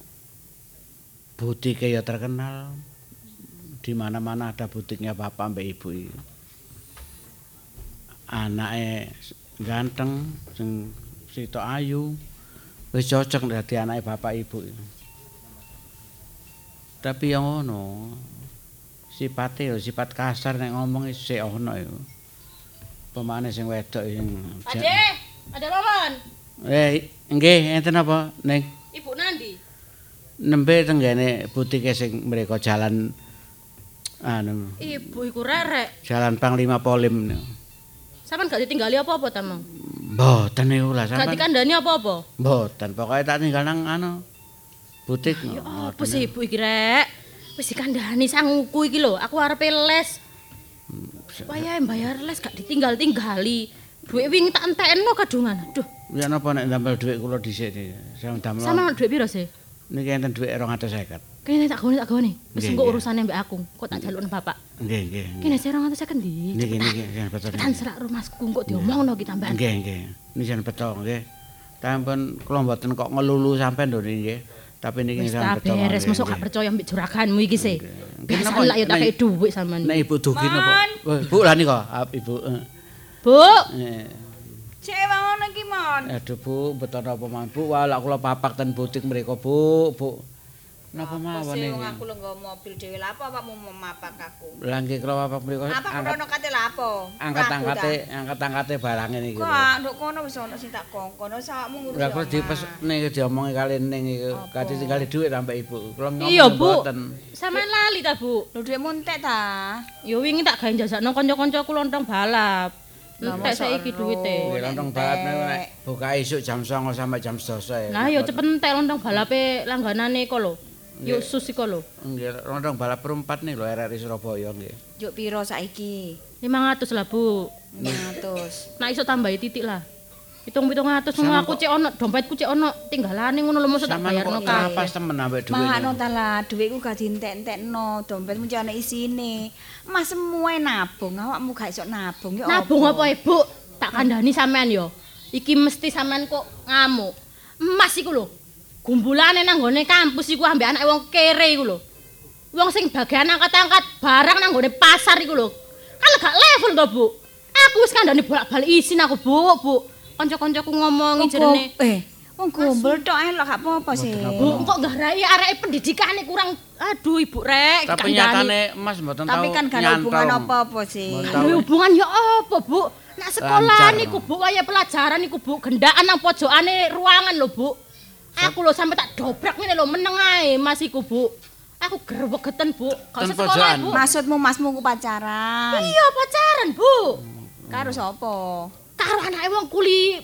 butiknya ya terkenal. Di mana-mana ada butiknya bapak mbak ibu iki. Ganteng sing sitok ayu wis cocok dadi anake bapak ibu tapi yang ngono sipate yo sifat kasar nek ngomong isih ono yo pemane sing wedok sing Ade, ada lolon. eh nggih enten apa ning Ibu Nandi. nembe tenggene butike sing mereka jalan anu Ibu iku rerek. jalan Panglima Polim niku. Sampeyan gak ditinggali apa-apa ta, Mang? mboten niku lah Gak sampean dikandani apa-apa? mboten pokoke tak tinggal nang anu butik Ya apa sih ibu iki rek? Wis dikandani sanguku iki lho, aku arepe les. Wayahe bayar les gak ditinggal-tinggali. Duit wingi tak entekno kadungan. Aduh, Ya napa nek ndamel dhuwit kula dhisik. Saya ndamel. sama duit piro sih? Niki enten dhuwit 250. Kene tak gone tak gone. Wis Nggih, engko nggih. urusane mbek aku. Kok tak jalukne bapak. Nggih, nggih. Kene sih 250 ndi? Niki niki jan beto. Cepetan serak rumahku kok diomongno ki tambahan. Nggih, nggih. Niki jan beto nggih. Tampun kula mboten kok ngelulu sampean lho niki. Tapi niki Wis tak beto. beres, mosok gak percaya mbek juraganmu iki sih. Biasa lah ya tak kei dhuwit sampean. Nek ibu dugi napa? Bu lah nika, ah, ibu. eh. Bu, Eh, Cek ngono iki, Mon. Aduh Bu, beton apa mawon Bu? Wah, lak kula papak ten butik mriku Bu, Bu. Napa mawon Sing niki? wong aku lenggo mobil dhewe lha apa awakmu memapak aku? Lah nggih kula papak mriku Apa krono kate lha apa? angkat-angkate angkat-angkate barange niki. lho. Kok nduk kono wis ana sing tak kongkon, wis awakmu ngurus. Lah kula omah. dipes niki diomongi kali ning iki kate tinggali dhuwit sampe ibu. Kula ngomong Iya, Bu. mboten. sampean lali ta, Bu? Lho dhuwitmu entek ta? Ya wingi tak gawe jajakno kanca-kancaku lontong balap. Entek saiki duwite. Nggih lontong balap nek buka isuk jam 09.00 sampai jam 12.00 ya. Nah, ya cepet entek lontong balape langganane iko lho. Yo sus iko lho. Nggih lontong balap perempat nih lho RRI Surabaya nggih. Juk piro saiki? 500 lah, Bu. 500. Nah, iso tambahi titik lah. Hitung pitung atus ngono Sama aku cek ono dompetku cek ono tinggalane ngono lho mosok tak bayarno kok kae. trapas temen ambek dhuwit. Mahakno ta lah, dhuwitku gak dientek-entekno, dompetmu cek ana isine. Mas semua nabung, awakmu gak iso nabung ya Nabung apa, Ibu? Tak kandhani sampean yo. Iki mesti sampean kok ngamuk. Emas iku lho. Gumbulane nang gone kampus iku ambek anak wong kere iku lho. Wong sing bagian angkat-angkat barang nang gone pasar iku lho. Kan gak level to, Bu. Aku wis kandhani bolak-balik isin aku, Bu, Bu. Kanca-kancaku ngomongi Apa- jerene. Eh, Wong gombel tok elok gak apa-apa sih. Bu, kok nggarai areke pendidikane kurang aduh Ibu rek. Tapi nyatane Mas mboten tahu Tapi kan gak ada hubungan apa-apa sih. Hubungan ya apa, Bu? Nak sekolah niku Bu, waya pelajaran niku Bu, gendaan nang pojokane ruangan lho, Bu. Aku lho sampe tak dobrak ngene lho meneng ae Mas iku, Bu. Aku gerwegeten, Bu. Gak usah sekolah, Bu. Maksudmu masmu ku pacaran. Iya, pacaran, Bu. Karo sapa? Karo anake wong kuli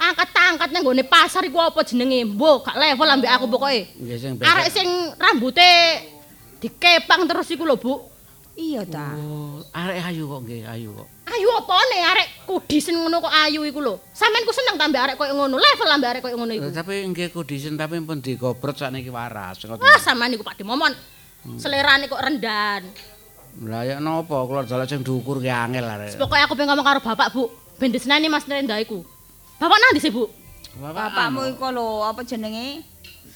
angkat-angkat nang gone pasar iku apa jenenge? Mbok, gak level ambek aku pokoke. Arek sing rambuté dikepang terus iku lho, Bu. Iya ta. Oh, arek ayu kok nggih, ayu kok. Ayu apane arek kudisen ngono kok ayu iku lho. Sampeyan ku seneng ta ambek arek koyo ngono, level ambek arek koyo ngono iku. Tapi nggih kudisen tapi pun digobrot sakniki waras. Ngoten. Wah, sampeyan niku Pak Dimomon. Selerane kok rendan. Lah ya napa kula dalan sing dukur ki angel arek. Pokoke aku pengen ngomong karo Bapak, Bu. Ben diseneni Mas iku. Bapak nanti sih, Bu? Bapakmu iku lho, apa jenenge?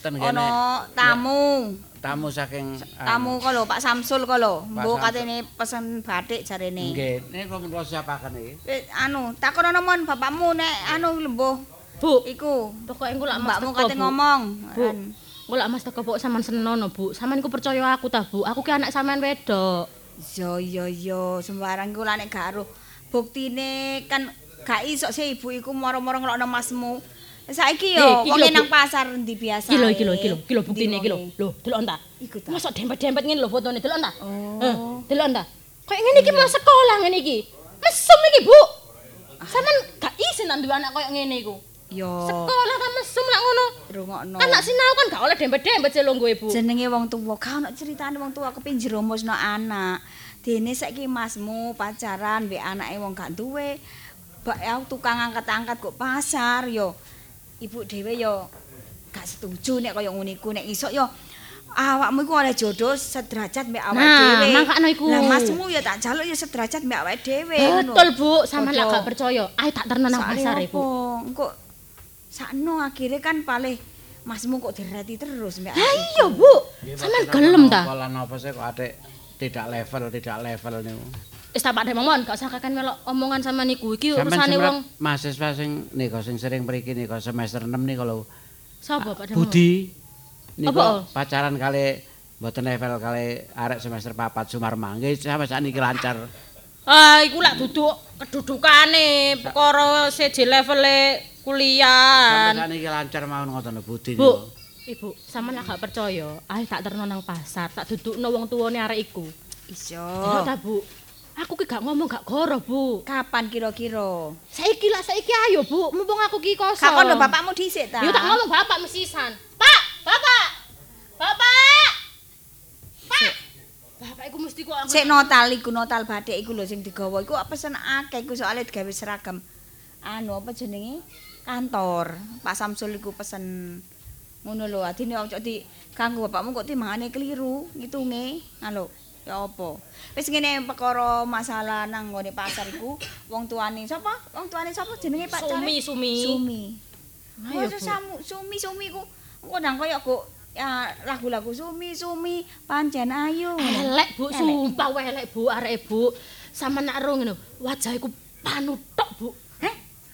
Ono tamu. Tamu saking Tamu kok lho, Pak Samsul kok lho. Mbok katene pesen batik jarene. Nggih, niku kula siapaken iki. Eh, anu, takon ana mon bapakmu nek anu lembuh. Bu, iku. Pokoke engko lak Mas Mbakmu kate Bu. ngomong. Bu. Engko lak Mas teko pokok sampean senono, Bu. Sampean iku percaya aku ta, Bu. Aku ki anak sampean wedok. Yo yo yo, sembarang iku lak nek gak aruh. Buktine kan gak iso sih ibu iku moro-moro ngelokno masmu. Saiki Eh, yo iki wong nang pasar ndi biasa. Iki lho, iki lho, iki lho, iki lho buktine iki lho. Lho, delok ta. Iku ta. Mosok dempet-dempet ngene lho fotone, delok ta. Oh. delok ta. Kayak ngene iki mau sekolah ngene iki. Mesum iki, Bu. Sampeyan gak isin nang duwe anak koyo ngene iku. Yo. Sekolah kan mesum lak ngono. Rungokno. Anak sinau kan gak oleh dempet-dempet sih lho Bu. Jenenge wong tuwa, gak ono critane wong tuwa kepin jerumusno anak. Dene saiki masmu pacaran mbek anake wong gak duwe. Bak ya tukang angkat-angkat kok pasar yo. Ibu dhewe yo gak setuju nek kaya ngene iku nek iso yo awakmu iku oleh jodoh sederajat mbek awake Nah, dhewe. mangkakno iku. Lah masmu ya tak jaluk ya sederajat mbek awake dhewe. Betul, Bu. Sampeyan lek gak percaya, ayo tak terno nang pasar, apa? Bu. Sakno akhirnya kan palih masmu kok direti terus mbek Ha iya, Bu. Sampeyan gelem ta? Pola napa sih kok adik tidak level, tidak level niku. Wis tak Pak Demomon, gak usah kakek melok omongan sama niku. Iki urusane wong mahasiswa sing nika sing sering mriki nika semester 6 nika lho. sapa Pak Demomon? Budi niku Apa? pacaran kali mboten level kali arek semester 4 Sumarma. Nggih sampe sakniki lancar. Ah, iku lak duduk kedudukane perkara seje levele Sampe kuliah. sakniki lancar mawon ngoten lho Budi Bu. Ibu, sampean gak percaya, ayo tak terno nang pasar, tak dudukno wong tuwane arek iku. Iso. Delok ta, Bu. Aku ki gak ngomong gak goro, Bu. Kapan kira-kira? Saiki lah, saiki ayo, Bu. Mumpung aku ki kosong. Kak kono bapakmu dhisik ta? Ya tak ngomong bapak mesisan. Pak, bapak. Bapak. Pak. Bapak iku mesti kok Sik notal iku notal batik iku lho sing digawa iku pesen akeh iku soalnya digawe seragam. Anu apa jenenge? Kantor. Pak Samsul iku pesen ngono lho adine ojo di kanggo bapakmu kok timbangane keliru ngitunge. Alo, ya apa? Wis ngene perkara masalah nang nggone pasar iku wong tuane sapa? Wong tuane sapa jenenge Pak? Sumi, Sumi. Sumi. Ayo, samu Sumi Sumi ku engko nang kaya kok ya lagu-lagu Sumi Sumi pancen ayu. Elek Bu, sumpah elek Bu, arek Bu. Sama nak ro ngono, wajah iku panutok Bu.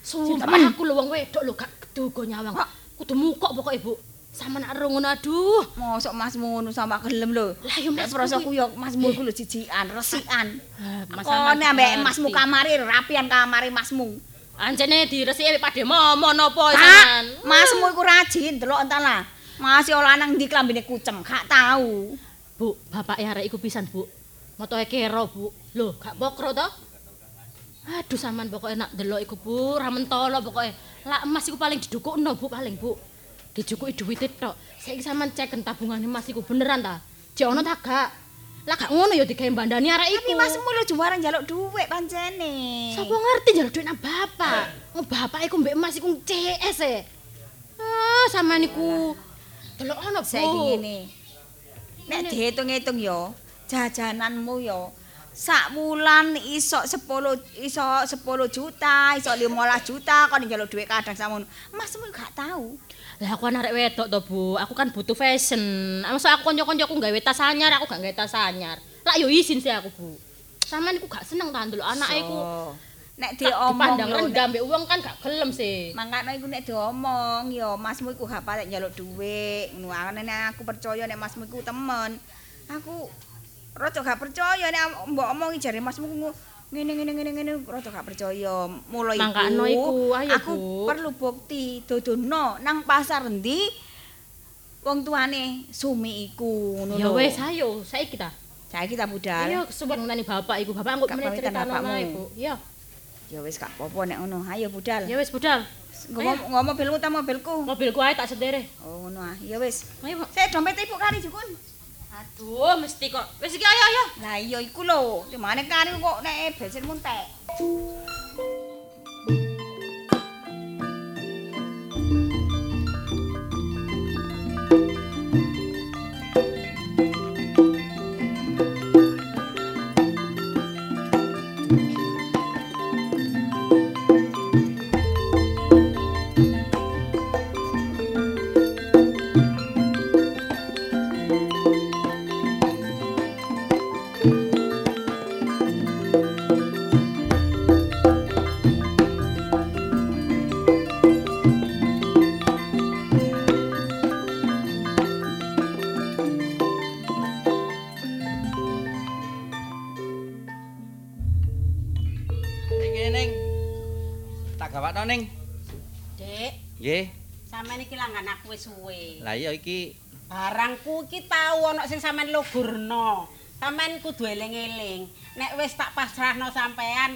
Sumpah aku lho wong wedok lho gak keduga nyawang. Kudu mukok pokoke Bu. Sama nak ro ngono aduh. Mosok masmu ngono sama gelem lho. Lah yo Mas prosoku yo masmu iku lho jijikan, resikan. Mas Kone ambek ngerti. masmu kamari rapian kamari masmu. Anjene diresiki Pak Demomo napa Pak, sampean? masmu iku rajin delok entar lah. Masih lanang ndi klambine kucem, gak tahu. Bu, bapak arek iku pisan, Bu. Motoe kero, Bu. Lho, gak pokro to? Aduh, sampean pokoke nak delok iku, Bu, ra mentolo pokoke. Lah emas iku paling didukukno, Bu, paling, Bu. Dijukuki duwite tok. Saiki sampean ceken tabungane emas iku beneran ta? Jek ono ta gak? Lah gak ngono ya digawe bandani arek iku. Tapi masmu lho juara njaluk dhuwit pancene. Sapa ngerti njaluk duit nang bapak? Wong bapak iku mbek emas iku CS e. Ah, sampean iku delok ono, Bu. Saiki ngene. Nek dihitung-hitung yo, jajananmu yo sak wulan iso 10 iso 10 juta, iso 15 juta kon njaluk dhuwit kadang samono. Masmu gak tahu. Lah aku arek wedok to, Bu. Aku kan butuh fashion. Ah, Masa aku kanca-kancaku gawe tas anyar, aku gak gawe tas anyar. Lah yo izin sih aku, Bu. Sampeyan iku gak seneng ta ndelok anake iku. So, nek diomong lho, rendah mbek wong kan gak gelem sih. Mangkane iku nek diomong ya masmu iku gak patek njaluk dhuwit. Ngono anane aku percaya nek masmu iku temen. Aku rada gak percaya nek mbok omongi jare masmu ngene ngene ngene ngene rada gak percaya. Mula iku Mangkano iku, ayo, aku Bu. perlu bukti dodono nang pasar endi wong tuane Sumi iku ngono Ya wis ayo, saiki ta. Saiki ta budal. Iya, kesuwen ngenteni bapak iku. Bapak engko meneh cerita nang ibu. Iya. Ya wis gak apa-apa nek ngono. Ayo budal. Ya wis budal. Ngomong ngomong mobilmu ta mobilku? Mobilku ae tak sederek. Oh ngono ah. Ya wis. Ayo. Saya dompet ibu kari jukun. Aduh, mesti kok. Wis iki ayo ayo. Lah iya iku lho. Di mana kari kok nek bensin muntek. Lah iya iki Barangku iki tau ana sing sampean logurno. Sampean kudu eling-eling. Nek wis tak pasrahno sampean,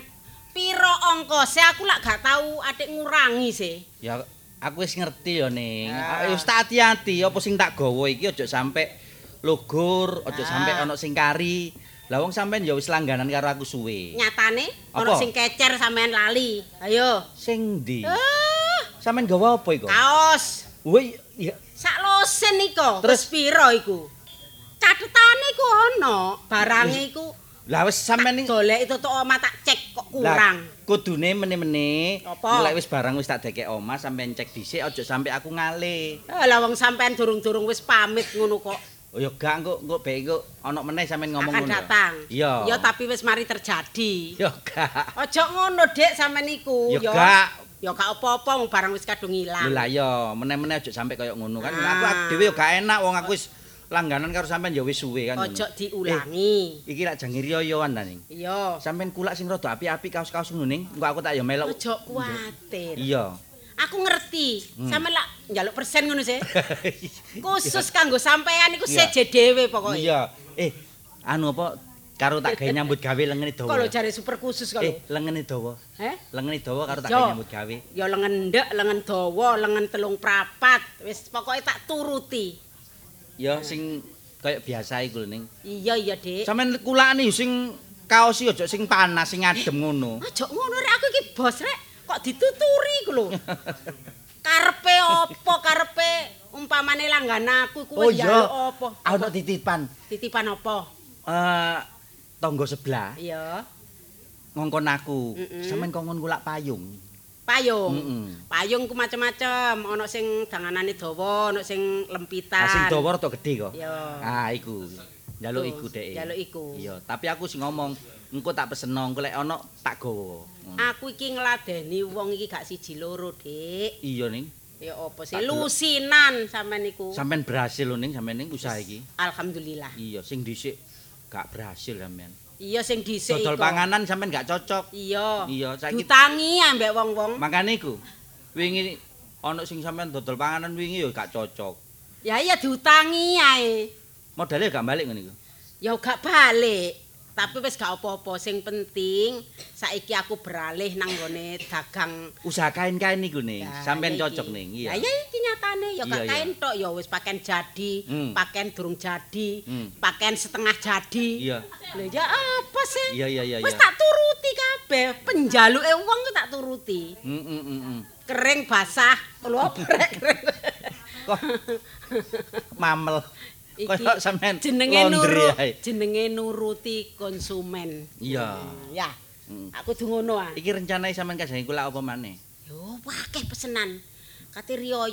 piro ongkose aku lak gak tau atik ngurangi sih. ya aku wis ngerti ya ning. Ah. Wis tak hati-hati apa sing tak gawa iki aja sampe lugur, aja Ah. sampe ana sing kari. Lah wong sampean ya wis langganan karo aku suwe. Nyatane ana sing kecer sampean lali. Ayo. Sing ndi? Ah, Sampean gawa apa iku? kaos. Woi, ya Sak losen iko. Terus? Piro iku? Catetane iku ono, barange iku lah wis sampean iki golek itu tok omah tak cek kok kurang. kudune meneh-meneh. Mulai wis barang wis tak dekek omah sampean cek dhisik aja sampe aku ngalih. Eh, lah wong sampean durung-durung wis pamit ngono kok. Oh ya gak engko engko bae engko ana meneh sampean ngomong ngono. datang. Iya. Ya tapi wis mari terjadi. Ya gak. Ojo ngono, Dek, sampean iku. Ya gak. Ya gak apa-apa wong barang wis kadung ilang. Lah ya, meneh-meneh aja sampe kaya ngono kan. Ah. Aku dhewe ya gak enak wong aku wis langganan karo sampean ya wis suwe kan. Ojo ngono. diulangi. Eh, iki lak jangir yoyoan ta ning. Iya. Sampean kulak sing rada apik-apik kaos-kaos ngono ning. Engko aku tak ya melok. Ojo kuwatir. Iya. Aku ngerti. Hmm. Sampeyan lak njaluk persen ngono sih. Khusus kanggo sampean iku seje dhewe pokoke. Iya. Eh, anu apa karo tak gawe nyambut gawe lengene dawa. Lho jare super khusus lho. Eh, lengene dawa. Heh? Lengene dawa karo tak gawe nyambut gawe. Ya lengan ndek, lengan dawa, lengan telung prapat. Wis pokoke tak turuti. Ya sing kaya biasa iku lho ning. Iya iya, Dik. Sampeyan kulakne sing kaos iki aja sing panas, sing adem ngono. Aja ngono rek aku iki bos rek. Kok dituturi iku lho. Karepe apa karepe umpamane langgan aku Oh kuwi iya. njaluk apa? Ana titipan. Titipan apa? Eh tangga sebelah Iya. ngongkon aku. Mm-mm. Sampeyan kongkon kulak payung. Payung. Mm-mm. Payung ku macem-macem, ana sing danganane dawa, ana sing lempitan. Ah sing dawa rada gedhe kok. Iya. Ah iku. Njaluk iku dhek. njaluk iku. Iya, tapi aku sing ngomong, engko tak peseno, engko lek ana tak gawa. Ngono. Aku iki ngladeni wong iki gak siji loro, Dik. Iya ning. Ya apa sih? Lusinan sampean niku. Sampeyan berhasil lho ning sampeyan ning usaha iki. Alhamdulillah. Iya, sing dhisik gak berhasil sampeyan. Iya sing dhisik Dodol panganan sampeyan gak cocok. Iya. Iya, saiki Dutangi ambek wong-wong. makane iku. Wingi ana sing sampeyan dodol panganan wingi ya gak cocok. Ya iya diutangi ae. Modalnya gak balik ngene iku. Ya gak balik. Tapi wis gak apa-apa, sing penting saiki aku beralih nang gone dagang Usaha kain-kain niku ning. Ya, Sampeyan ya cocok ning. Ya Iya. iya iki nyatane ya gak kain tok ya wis pakaian jadi, Hmm. pakaian durung jadi, Hmm. pakaian setengah jadi. Iya. Lho ya apa sih? Iya iya iya. Wis tak turuti kabeh, penjaluke wong tak turuti. Mm, mm, mm, mm. Kering basah, lho apa rek kering. Kok mamel. Iki Kaya sampean jenenge ae. jenenge nuruti konsumen. Iya. Ya, Mm. aku du ngono ah. Iki rencanane sampean kajange kula apa maneh? Yo, akeh pesenan. Kate riyo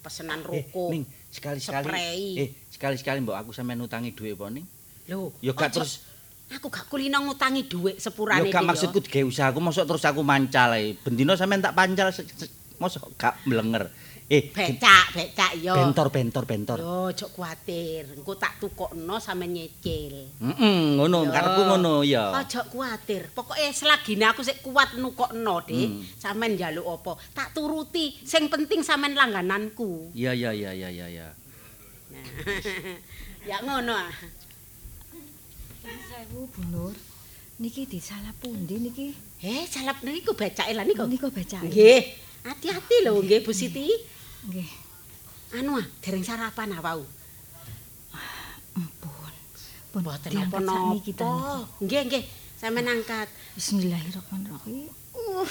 pesenan roko. Eh, sekali-sekali. Eh, sekali-sekali mbok aku sampean utangi dhuwit apa ning? Lho, Ya gak terus Aku gak kulino ngutangi dhuwit Ya sepurane gak iki maksudku digawe usaha aku mosok terus aku mancal ae. Bendino sampean tak pancal mosok gak mlenger. Eh, Becak, becak yo. bentor bentor bentor. Yo, ojo kuwatir. Engko tak tukokno sampe nyicil. Heeh, ngono karepku ngono ya. Ojo kuwatir. Pokoke selagine aku sik kuat nukokno, Dik. Hmm. Sampean njaluk apa? Tak turuti. Sing penting sampean langgananku. Iya iya iya iya iya iya. ya ngono ah. Sewu, Bu Nur. Niki disalah pundi niki? Eh, salap niku becake lah niku. Niku becake. Nggih. Hati-hati lho nggih Bu Siti. Nggih. Anu ah, dereng sarapan ah wau. Pun Mboten diangkat sakniki to, napa-napa. Nggih, nggih. Sampeyan angkat. Bismillahirrahmanirrahim. Uh,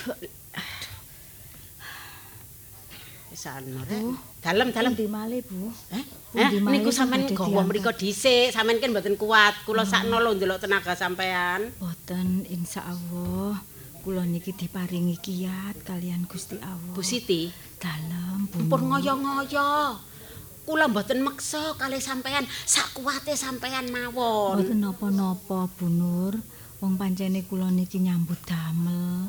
Wis anu rek. Dalem, dalem. Pundi malih, Bu? Eh, eh niku sampean gawa mriko dhisik, sampean kan mboten kuat. Kula sakno lho ndelok tenaga sampean. Boten insyaallah kula niki diparingi kiat kalian Gusti Allah. Bu Siti, dalem pun ngoyo-ngoyo. Kula mboten meksa kalih sampean, sak kuwate sampean mawon. Boten napa-napa Bu Nur. Wong pancene kula niki nyambut damel.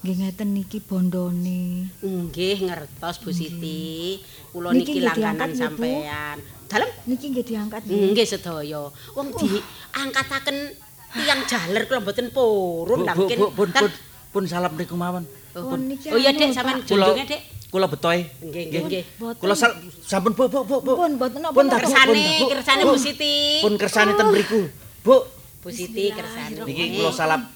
Nggih ngeten niki bondone. Nggih ngertos Bu Siti. Kula Niki niki langganan sampean. Dalem Niki nggih diangkat nggih sedaya. Wong diangkataken tiyang jaler kula mboten purun bu, bu, pun, pun salam niku mawon. Oh, Oh iya Dek, sampean junjunge Dek. Kula betoe. Nggih, nggih, nggih. Kula sampun Bu, Bu, Bu. Pun boten napa Pun Kersane, kersane Bu Siti. Pun kersane ten mriku. Bu, Bu Siti kersane. niki kula salam.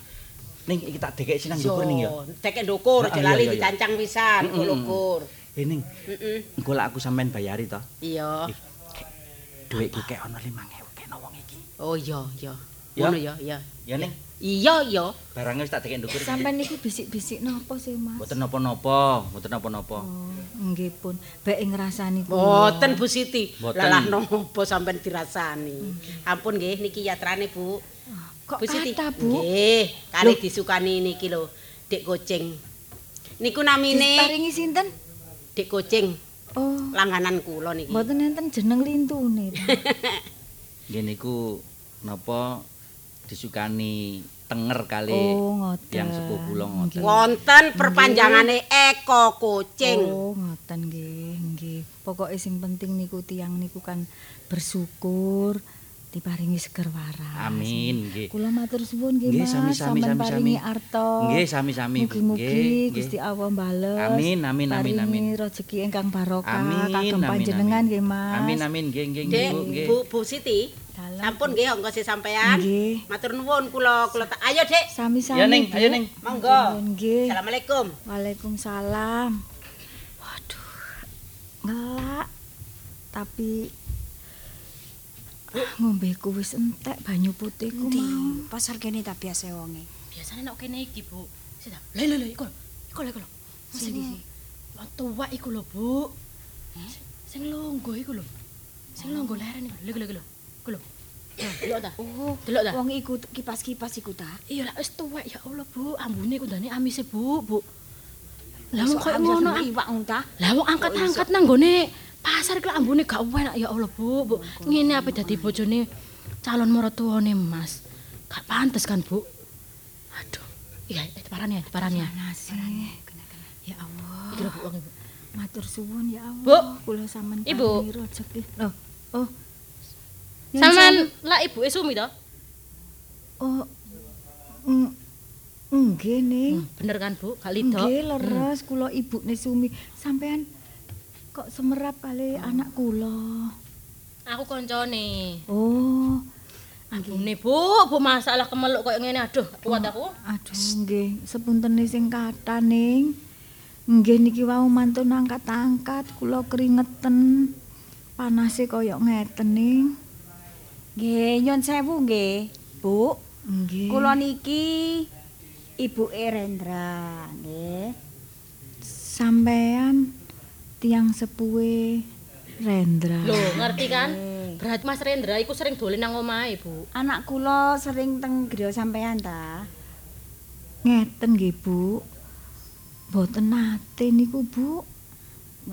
Ning iki tak dekek sinang dhuwur ning ya. Dek ndukur, Ah, aja iya, lali iya, iya. dicancang pisan, kula ukur. Eh ning, Heeh. engko aku sampean bayari to. Iya. Dhuwit iki kek ana 5000 kena wong iki. Oh iya, iya. Ya? Ngono ya, iya. Ya ning, Iya, iya. barangnya wis tak dekek ndukur. Sampeyan niki bisik-bisik napa sih, Mas? Mboten napa-napa, mboten napa-napa. Oh, nggih pun. Bek ngrasani kula. Boten Bu Siti. Mboten. Lalah nopo sampean dirasani. Ampun nggih niki yatrane Bu. Kok Bu Siti. kathah, Bu? Nggih, kali disukani niki lho, Dik Kucing. Niku namine Diparingi sinten? Dik Kucing. Oh, Langganan kula niki. mboten enten jeneng lintune. Nggih niku napa disukani tenger kali Oh, ngoten. yang sepuh kula ngoten. Wonten perpanjangane Eko Kucing. Oh, ngoten nggih, nggih. Pokoke sing penting niku tiyang niku kan bersyukur diparingi seger waras. Amin nggih. Kula matur suwun nggih, Nggih, Mas. sami-sami, sampean sami-sami. arta. Nggih, sami-sami, Nggih, nggih. Gusti Allah bales. Amin, amin, amin, amin. Paringi rezeki ingkang barokah Amin, kagem amin, panjenengan amin. nggih, Mas. Amin amin nggih nggih nggih. Bu, Bu Siti. Sampun nggih angka si sampean. Nggih. Matur nuwun kula kula tak. Ayo, Dek. Sami-sami. Ya, Ning, ayo, Ning. Monggo. Nggih. Assalamualaikum. Waalaikumsalam. Waduh. Ngelak. Tapi ngombeku wis entek banyu putihku mau. Pasar kene ta biasa wonge. Biasane nek kene iki, Bu. Sida. Lha lha lha iku. Iku lho iku lho. Sing Sing wong tuwa iku lho, Bu. Sing longgo iku lho. Sing longgo leren iku. Lho iku lho. Lho. Nah, Delok ta? Oh, Delok ta? wong iku kipas-kipas iku ta. Iya lah wis tuwek ya Allah, Bu. Ambune kundane amise, Bu, Bu. Lah wong koyo ngono. sama iwak ngono ta. Lah wong angkat-angkat nang gone pasar iki ambune gak enak ya Allah, Bu. Bu. Ngene apa dadi bojone calon mertuane Mas. Gak pantes kan, Bu? Aduh. Iya, parane, parane. Nasi. Ya Allah. Iki lho Bu wong ibu. Matur suwun ya Allah. Bu. Kula sampean Ibu. rezeki. Loh. Oh. Sewu. lah ibuke Sumi to? Oh. Mm, Nggih, Ning. Bener kan, Bu? Gak lido. Nggih, leres kula ibune Sumi. Sampean kok semerap kali anak kula. Aku koncone. Oh. Ambune, Bu, Bu masalah kemeluk koyo ngene. Aduh, kuat aku. Aduh, nggih, sepuntene sing kathah ning. Nggih niki wau mantun angkat-angkat, kula keringetan. Panase kaya ngeten ning. Nggih, nyun sewu nggih, Bu. Nggih. Kula niki Ibu Rendra, nggih. sampean tiang sepuhe Rendra. Loh, ngerti kan? Berarti Mas Rendra iku sering dolen nang omahe, Bu. Anak kula sering teng griya sampean ta. Ngeten nggih, Bu. Mboten nate niku, Bu.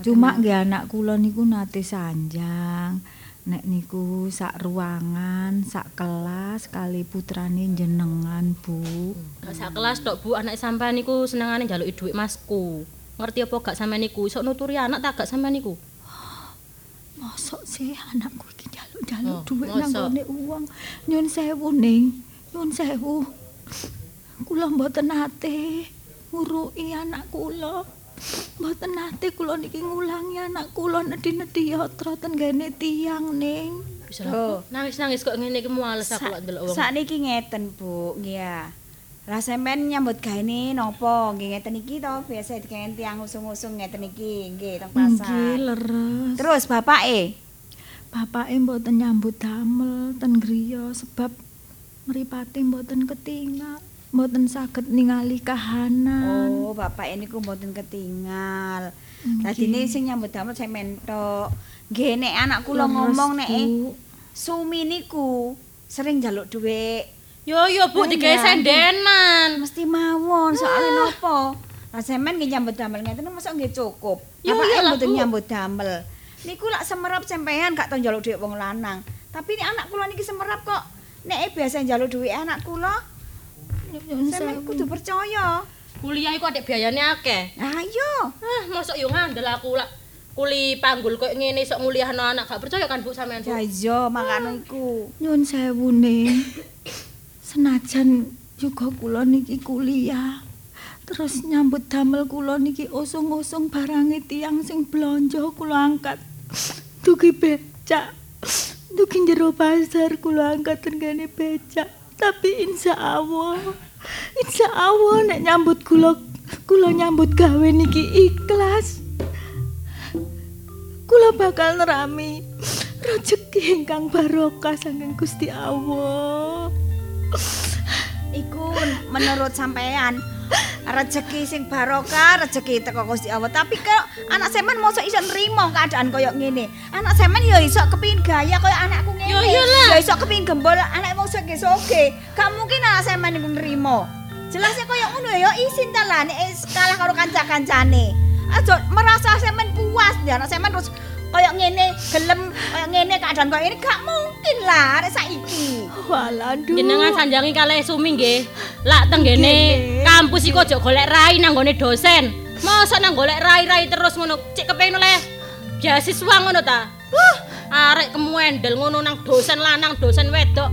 Cuma nggih anak kula niku nate sanjang. Nek niku sak ruangan, sak kelas kali putrane jenengan, Bu. Gak sak kelas tok Bu, anak sampean niku senengane njaluki dhuwit Masku. Ngerti apa gak sampean niku? Iso nuturi anak tak gak sampean niku? Mosok sih anakku iki njaluk-njaluk Oh, dhuwit nang gone uang. Nyun sewu, Ning. Nyun sewu. Kula mboten nate nguruki anak kula. Mboten nate kula niki ngulangi anak kula nedhi-nedhi yatra ten gene tiyang, Ning. Lah. Nangis-nangis kok ngene iki muales aku lak ndelok wong. Sakniki ngeten, Bu. Nggih ya. Lah sampean nyambut gawe napa? Nggih ngeten iki to, biasa digawe tiyang usung-usung ngeten iki, nggih teng pasar. Nggih, leres. Terus bapake? Bapake mboten nyambut damel ten griya sebab mripate mboten ketingal, mboten saged ningali kahanan. Oh, bapak niku mboten ketinggal. Nggih. Dadine sing nyambut damel sampean tok. Nggih nek anak kula ngomong nek. Sumi niku sering njaluk dhuwit. Yo yo Bu, digawe sendenan. Mesti mawon, soalnya napa? Lah sampean nggih nyambut damel ngeten mosok nggih cukup. Lah, mboten Bu. nyambut damel. Niku lak semerap sampean gak tau njaluk dhuwit wong lanang. Tapi nek anak kula niki semerap kok nek biasa njaluk dhuwit anak kula. Sampeyan kudu percaya. Kuliah iku adik biayane akeh. Ayo. Ah, mosok yo ngandel aku lak kuli panggul koyo ngene sok nguliahno anak gak percaya kan Bu sampean? Ya iya, makane iku. Nyun sewu, Ning. Senajan juga kula niki kuliah. Terus nyambut damel kula niki usung-usung barange tiyang sing blonjo kula angkat. Dugi becak. Dugi jero pasar kula angkat tengene becak. Tapi insya Allah, insya Allah nek nyambut kula kula nyambut gawe niki ikhlas. Kula bakal nerami rezeki ingkang barokah saking Gusti Allah. Iku menurut sampean rezeki sing barokah, rezeki teko Gusti Allah. Tapi kalau anak sampean mosok iso nrimo keadaan koyo ngene. Anak sampean ya iso kepingin gaya koyo anakku ngene. Yo, iyalah. Ya iso kepingin gembol anak wong soge-soge. Gak mungkin anak sampean niku nrimo. Jelasnya koyo ngono ya isin ta lah nek is kalah karo kanca-kancane. Aja merasa sampean puas dia anak sampean terus koyo ngene, gelem koyo ngene keadaan koyo ini gak mungkin lah arek saiki. Walah, Jenengan sanjangi kalih Sumi nggih. Lak tenggene kampus iku aja golek rai nang gone dosen. Masa nang golek rai-rai terus ngono. Cek kepengin oleh beasiswa ngono ta? Wah, arek kemuendel ngono nang dosen lanang, dosen wedok.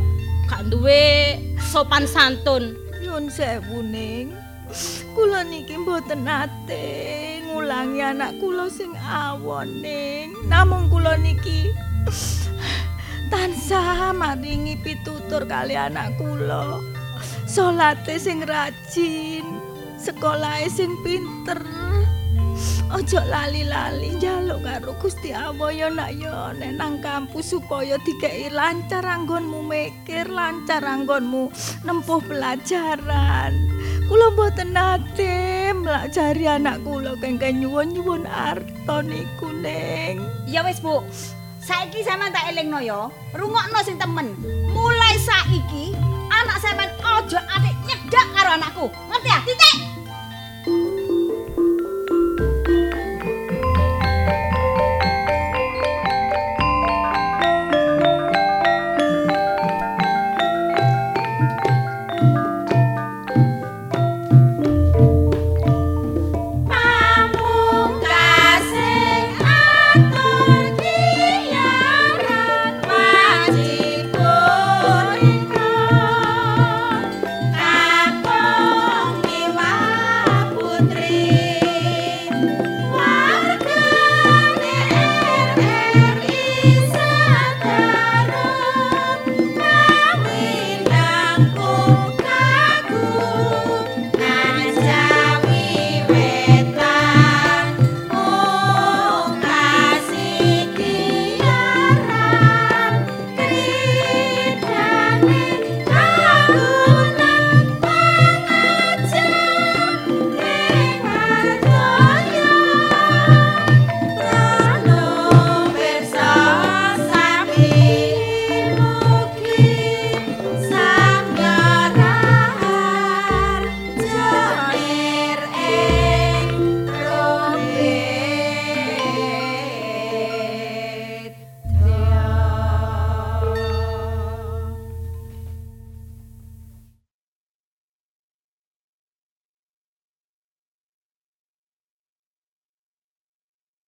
Gak duwe sopan santun. Nyun sewu ning. Kula niki mboten nate ngulangi anak kula sing awon ning. Namung kula niki tansah maringi pitutur kali anak kula. Salate sing rajin, sekolahe sing pinter. Ojo lali-lali njaluk karo Gusti Allah ya nak ya nek nang kampus supaya dikei lancar anggonmu mikir, lancar anggonmu nempuh pelajaran. Kula mboten nate mlajari anak kula kengken nyuwun-nyuwun arta niku, Ning. Ya wis, Bu. Saiki sampean tak elingno ya. Rungokno sing temen. Mulai saiki anak sampean aja atik nyedak karo anakku. Ngerti ya? Titik.